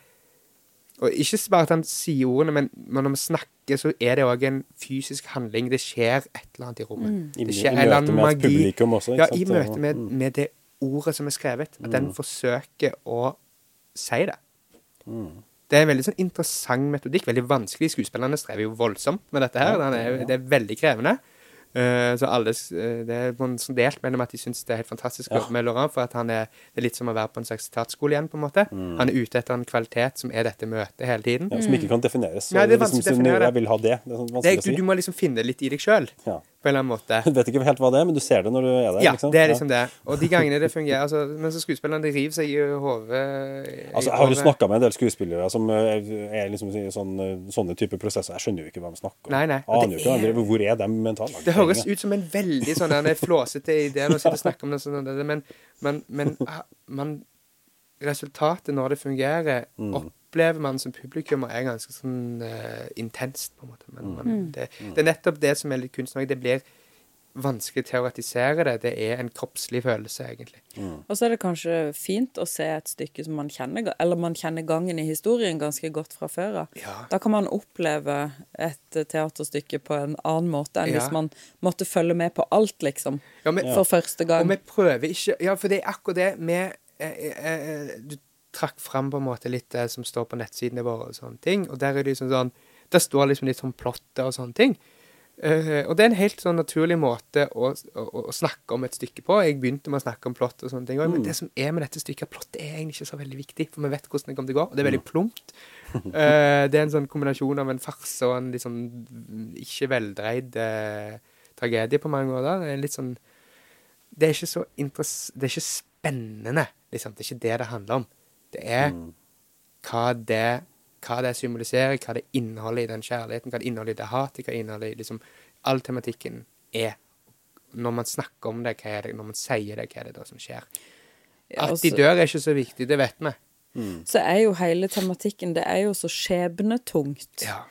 Og ikke bare at han sier ordene, men men når vi snakker, så er det òg en fysisk handling. Det skjer et eller annet i rommet. I, Det skjer en eller møte annen med et magi. publikum også. Ja, i møte med, Mm. med det ordet som er skrevet. At den forsøker å si det. Mm. Det er en veldig sånn interessant metodikk. Veldig vanskelig. Skuespillerne strever jo voldsomt med dette her. Den er, det er veldig krevende. Eh, så alle, eh, Det er sånn delt mellom at de syns det er helt fantastisk å jobbe med Laurent, for at han er, det er litt som å være på en slags teaterskole igjen, på en måte. Han er ute etter en kvalitet som er dette møtet hele tiden. Mm. Ja, som ikke kan defineres. Så Nei, det er liksom, å definere. Jeg vil ha det. Det er sånn Det, er- si. du, du må liksom finne litt i deg sjøl, Ja. På en eller annen måte. Du vet ikke helt hva det er, men du ser det når du er der. Ja, liksom. det er liksom det. Og de gangene det fungerer altså, Men så skuespillerne river seg i hodet Altså, jeg har jo snakka med en del skuespillere som eh, er liksom sånn, sånne type prosesser. Jeg skjønner jo ikke hva de snakker om. Nei, nei. Aner jo ikke er- de- Hvor er de mentalt? Det høres ut som en veldig sånn en flåsete idé når man snakker om det, sånn, men, men, men man, resultatet når det fungerer, Mm. Opplever man som publikum er ganske sånn uh, intenst, på en måte. Men, Mm. men det, det er nettopp det som er litt kunstnerisk. Det blir vanskelig å teoretisere det. Det er en kroppslig følelse, egentlig. Og så er det kanskje fint å se et stykke som man kjenner, eller man kjenner gangen i historien ganske godt fra før av. Ja. Da kan man oppleve et eh, teaterstykke på en annen måte enn Ja. hvis man måtte følge med på alt, liksom, Ja, men, for første gang. Og vi prøver ikke Ja, for det er akkurat det vi eh, eh, trakk fram på en måte litt det som står på nettsidene våre og sånne ting, og der er det liksom sånn Der står liksom litt sånn plotter og sånne ting. Uh, og det er en helt sånn naturlig måte å, å, å snakke om et stykke på. Jeg begynte med å snakke om plott og sånne ting, også, men det som er med dette stykket, plott er egentlig ikke så veldig viktig, for vi vet hvordan det kommer til å gå, og det er veldig plumpt. Uh, det er en sånn kombinasjon av en farse og en litt sånn ikke veldreid uh, tragedie på mange måter. Det er litt sånn det er ikke så interess Det er ikke spennende, liksom. Det er ikke det det handler om. Det er hva det hva det symboliserer, hva det inneholder i den kjærligheten, hva det inneholder i det hatet, hva det inneholder i liksom All tematikken er Når man snakker om det, hva er det, når man sier det, hva er det da som skjer? Ja, At de dør, er ikke så viktig, det vet vi. Så er jo hele tematikken Det er jo så skjebnetungt. Ja.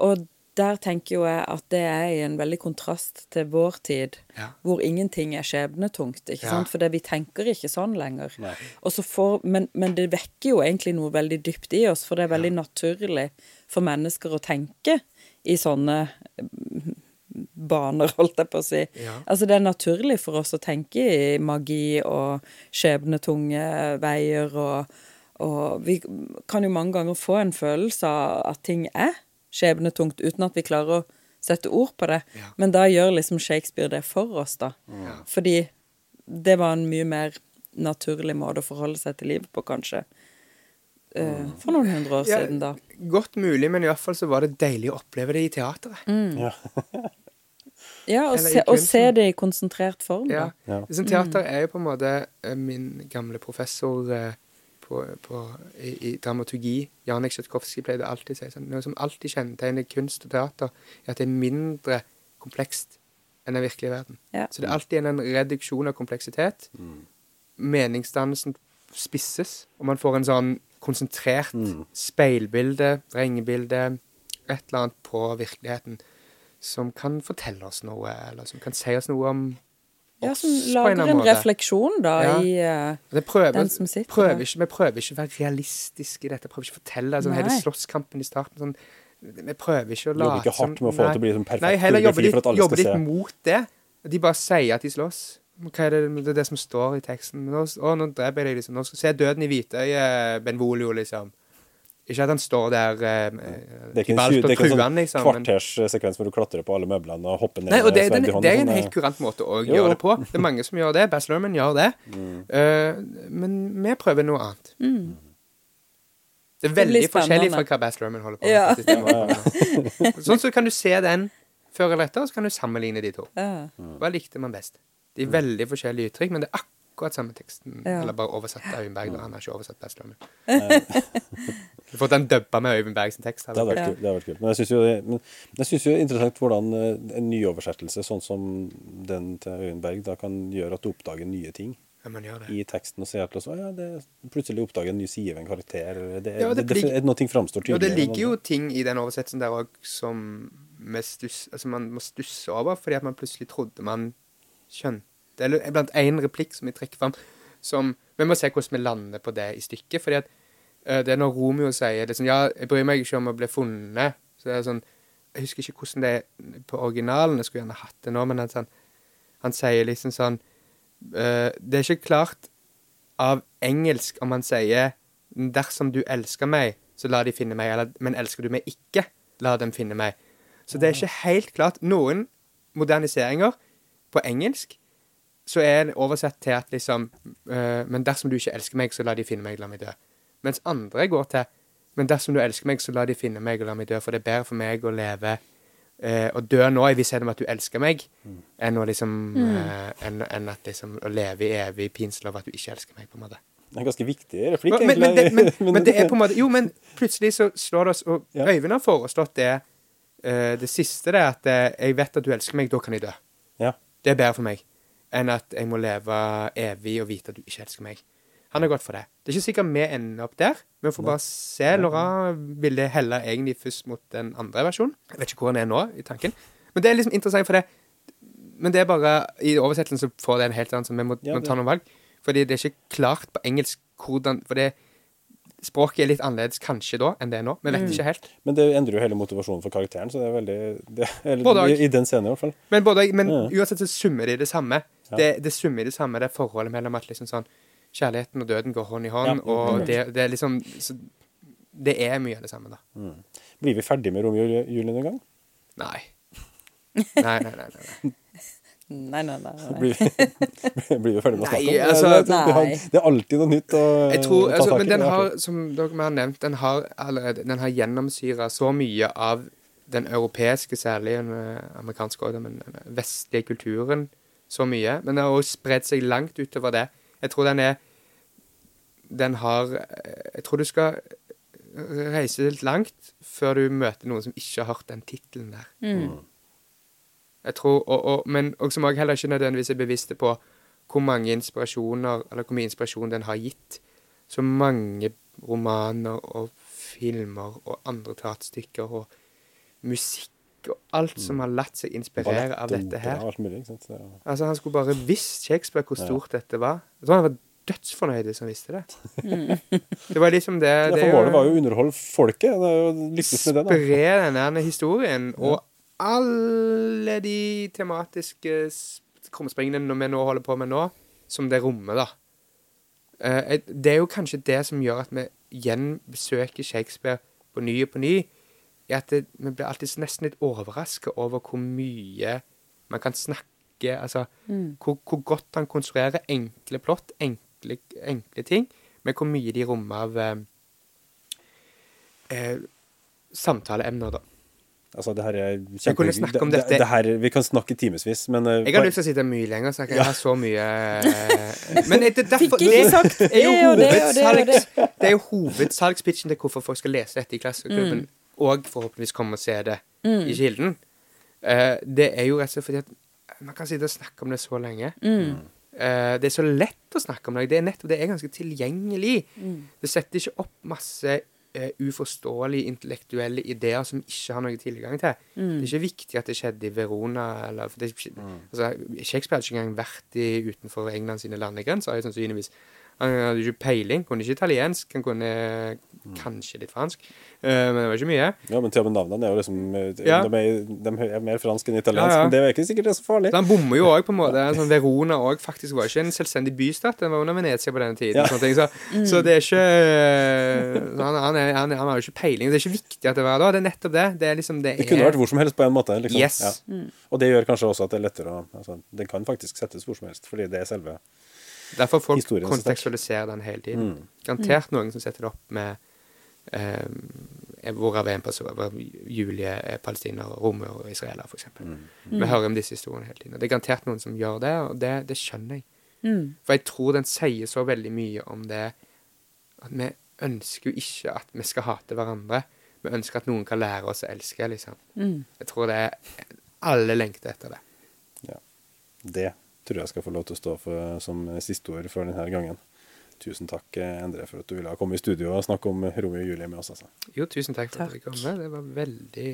Og der tenker jo jeg at det er i en veldig kontrast til vår tid, Ja. hvor ingenting er skjebnetungt. ikke Ja. sant? For det, vi tenker ikke sånn lenger. Og så får, men, men det vekker jo egentlig noe veldig dypt i oss, for det er veldig naturlig for mennesker å tenke i sånne mm, baner, holdt jeg på å si. Ja. Altså Det er naturlig for oss å tenke i magi og skjebnetunge veier, og, og vi kan jo mange ganger få en følelse av at ting er skjebnetungt, uten at vi klarer å sette ord på det. Ja. Men da gjør liksom Shakespeare det for oss, da. Fordi det var en mye mer naturlig måte å forholde seg til livet på, kanskje. Uh, for noen hundre år Ja, siden, da. Godt mulig, men iallfall så var det deilig å oppleve det i teateret. Ja. Ja, og se, og se det i konsentrert form, da. Ja. Liksom, teater er jo på en måte eh, min gamle professor eh, på, på, i, i dramaturgi, Janek Sjetkovskij, pleide alltid å si sånn Noe som alltid kjennetegner kunst og teater, er at det er mindre komplekst enn den virkelige verden. Ja. Så det er alltid en reduksjon av kompleksitet. Meningsdannelsen spisses, og man får en sånn konsentrert speilbilde, vrengebilde, et eller annet på virkeligheten som kan fortelle oss noe, eller som kan si oss noe om Ja, som lager en en refleksjon, da, Ja. i eh, Det prøver, Den som sitter prøver der. ikke, Vi prøver ikke å være realistiske i dette. Prøver ikke å fortelle altså, hele slåsskampen i starten. Sånn, vi prøver ikke å Jobber ikke hardt med å få det til å bli sånn perfekt Nei, heller jobber litt, jobber litt mot det. De bare sier at de slåss. Hva er det, det er det som står i teksten? Nå, å, nå dreper jeg deg, liksom. Nå skal se døden i hvitøyet, Benvolio, liksom. Ikke at han står der eh, Det er ikke en, det er ikke en sånn liksom. kvarters eh, sekvens hvor du klatrer på alle møblene og hopper ned Nei, og det, den, det, det, er en helt eh, kurant måte å Jo, gjøre det på. Det er mange som gjør det. Baz Luhrmann gjør det. Mm. Uh, men vi prøver noe annet. Det er Det veldig forskjellig fra hva Baz Luhrmann holder på med. Ja. det Sånn så kan du se den før eller etter, og så kan du sammenligne de to. ja. Hva likte man best? De er veldig forskjellige uttrykk, men det er akkurat samme teksten. Ja. Eller bare oversatt av Øyenberg, da. Han har ikke oversatt Baz Luhrmann. Du får den dubba med Øyvind Berg sin tekst. Det hadde vært kult. Vært. Men jeg syns jo, det er interessant hvordan eh, en nyoversettelse sånn som den til Øyvind Berg da kan gjøre at du oppdager nye ting. Ja, i teksten og ser at liksom, ja, det, plutselig oppdager en ny side ved en karakter. Det, Ja, det det, det, noe ting framstår tydelig. Ja, det ligger jo ting i den oversettelsen der òg som stuss, altså man må stusse over, fordi at man plutselig trodde man skjønte Eller blant én replikk som vi trekker fram, som Vi må se hvordan vi lander på det i stykket. fordi at det er når Romeo sier er sånn Ja, jeg bryr meg ikke om å bli funnet. Så det er sånn Jeg husker ikke hvordan det er på originalen. Jeg skulle gjerne hatt det nå, men han, han sier liksom sånn eh, Det er ikke klart av engelsk om han sier 'dersom du elsker meg, så la de finne meg', eller 'men elsker du meg ikke, la dem finne meg'. Så det er ikke helt klart. Noen moderniseringer på engelsk så er det oversett til at liksom eh, 'Men dersom du ikke elsker meg, så la de finne meg, la meg dø'. Mens andre går til 'Men dersom du elsker meg, så la de finne meg, og la meg dø', for det er bedre for meg å leve eh, Å dø nå i visshet om at du elsker meg, enn å liksom eh, enn, enn at liksom å leve i evig pinsel av at du ikke elsker meg, på en måte. Det er en ganske viktig replikk, Men, men, det, men, egentlig. men det er på en måte Jo, men plutselig så slår det oss Og Ja. Øyvind har foreslått det eh, Det siste det er at eh, jeg vet at du elsker meg, da kan jeg dø. Ja. Det er bedre for meg enn at jeg må leve evig og vite at du ikke elsker meg. Han er godt for det. Det er ikke sikkert vi ender opp der. Vi får bare se. Laura ville helle egentlig først mot den andre versjonen. Jeg vet ikke hvor han er nå i tanken. Men det er liksom interessant, for det Men det er bare I oversettelsen så får det en helt annen, så vi må, Ja, må ta noen valg. Fordi det er ikke klart på engelsk hvordan For det Språket er litt annerledes kanskje da enn det er nå. Vi vet ikke helt. Men det endrer jo hele motivasjonen for karakteren, så det er veldig det, Både i, I den scenen, i hvert fall. Men, både, men Ja. uansett så summer de det samme. Ja. Det, det summer det samme, det forholdet mellom at liksom sånn Kjærligheten og døden går hånd i hånd, Ja. og det, det er liksom så, Det er mye av det samme, da. Blir vi ferdig med Romeo og Julie en gang? Nei. Nei, nei, nei. nei. Nei, nei, nei. nei. Blir vi, blir vi ferdig med å snakke om det? altså- det, det, Nei. det er alltid noe nytt å Jeg tror, ta altså, tak i. men den har, som dere har nevnt, den har allerede Den har gjennomsyra så mye av den europeiske, særlig den eh, amerikanske den vestlige kulturen så mye. Men den har også spredt seg langt utover det. Jeg tror den er Den har eh, Jeg tror du skal reise litt langt før du møter noen som ikke har hørt den tittelen der. Mm. Jeg tror, og, og, men og som jeg heller ikke nødvendigvis er bevisste på hvor mange inspirasjoner, eller hvor mye inspirasjon den har gitt. Så mange romaner og filmer og andre teaterstykker og musikk og alt som har latt seg inspirere av dette her. Alt mulig, ikke sant? Så, Altså, han skulle bare visst Shakespeare hvor Ja. stort dette var. Jeg tror han var dødsfornøyd hvis han visste det. Det var liksom det, ja, det for målet var jo å underholde folket. Det er jo lykkes med det, da. spre denne historien, og alle de tematiske krumspringene vi nå holder på med nå, som det rommer, da. Eh, det er jo kanskje det som gjør at vi gjenbesøker Shakespeare på ny og på ny, er at det, vi blir alltid nesten litt overraska over hvor mye man kan snakke Altså hvor, hvor godt han konstruerer enkle plott, enkle, enkle ting, med hvor mye de rommer av eh, eh, samtaleemner, da. Altså, det her er kunne det, det, det her, Vi kan snakke i timevis, men uh, Jeg har lyst til å sitte mye lenger, så jeg kan ha så mye eh, Men det, er derfor, Fikk ikke sagt det er jo det og det og det og det. Det er jo hovedsalgspitchen til hvorfor folk skal lese dette i klasseklubben, og forhåpentligvis komme og se det i Kilden. Uh, det er jo rett og slett fordi at man kan sitte og snakke om det så lenge. Eh, det er så lett å snakke om det. Det er nettopp det er ganske tilgjengelig. Det setter ikke opp masse uh, uforståelige intellektuelle ideer som ikke har noe tilgang til. Det er ikke viktig at det skjedde i Verona. Eller, for det, er altså, Shakespeare hadde ikke engang vært i, utenfor England sine landegrenser. sannsynligvis. Han hadde ikke peiling. Kunne ikke italiensk. Han kunne kanskje litt fransk. Eh, men det var ikke mye. Ja, men til og med navnene er jo liksom eh, Ja. de, er, de er mer fransk enn italiensk, Ja, ja. men det er jo ikke sikkert det er så farlig. Så han bommer jo òg, på en måte. Sånn, Verona òg faktisk var ikke en selvstendig bystat. Den var under Venezia på denne tiden. Sånne ting. Så, så det er ikke så han, han, er, han, han har jo ikke peiling. Det er ikke viktig at det var da. Det er nettopp det. Det, er liksom, det, Det kunne er- vært hvor som helst på en måte. Liksom. Yes. Ja. Og det gjør kanskje også at det er lettere å altså, Den kan faktisk settes hvor som helst, fordi det er selve Derfor folk Historien kontekstualiserer den hele tiden. Mm. Garantert noen som setter det opp med eh, Hvorav en person hvor Julie er palestiner, romer og israeler, f.eks. Mm. Vi hører om disse historiene hele tiden. Og Det er garantert noen som gjør det, og det, det skjønner jeg. For jeg tror den sier så veldig mye om det at vi ønsker jo ikke at vi skal hate hverandre. Vi ønsker at noen kan lære oss å elske, liksom. Jeg tror det er Alle lengter etter det. Ja. Det tror jeg skal få lov til å stå for, som siste ord for denne gangen. Tusen takk, Endre, for at du ville komme i studio og snakke om Romeo og Julie med oss. Altså. Jo, tusen takk for at Takk. dere kom. Det var veldig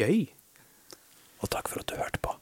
gøy. Og takk for at du hørte på.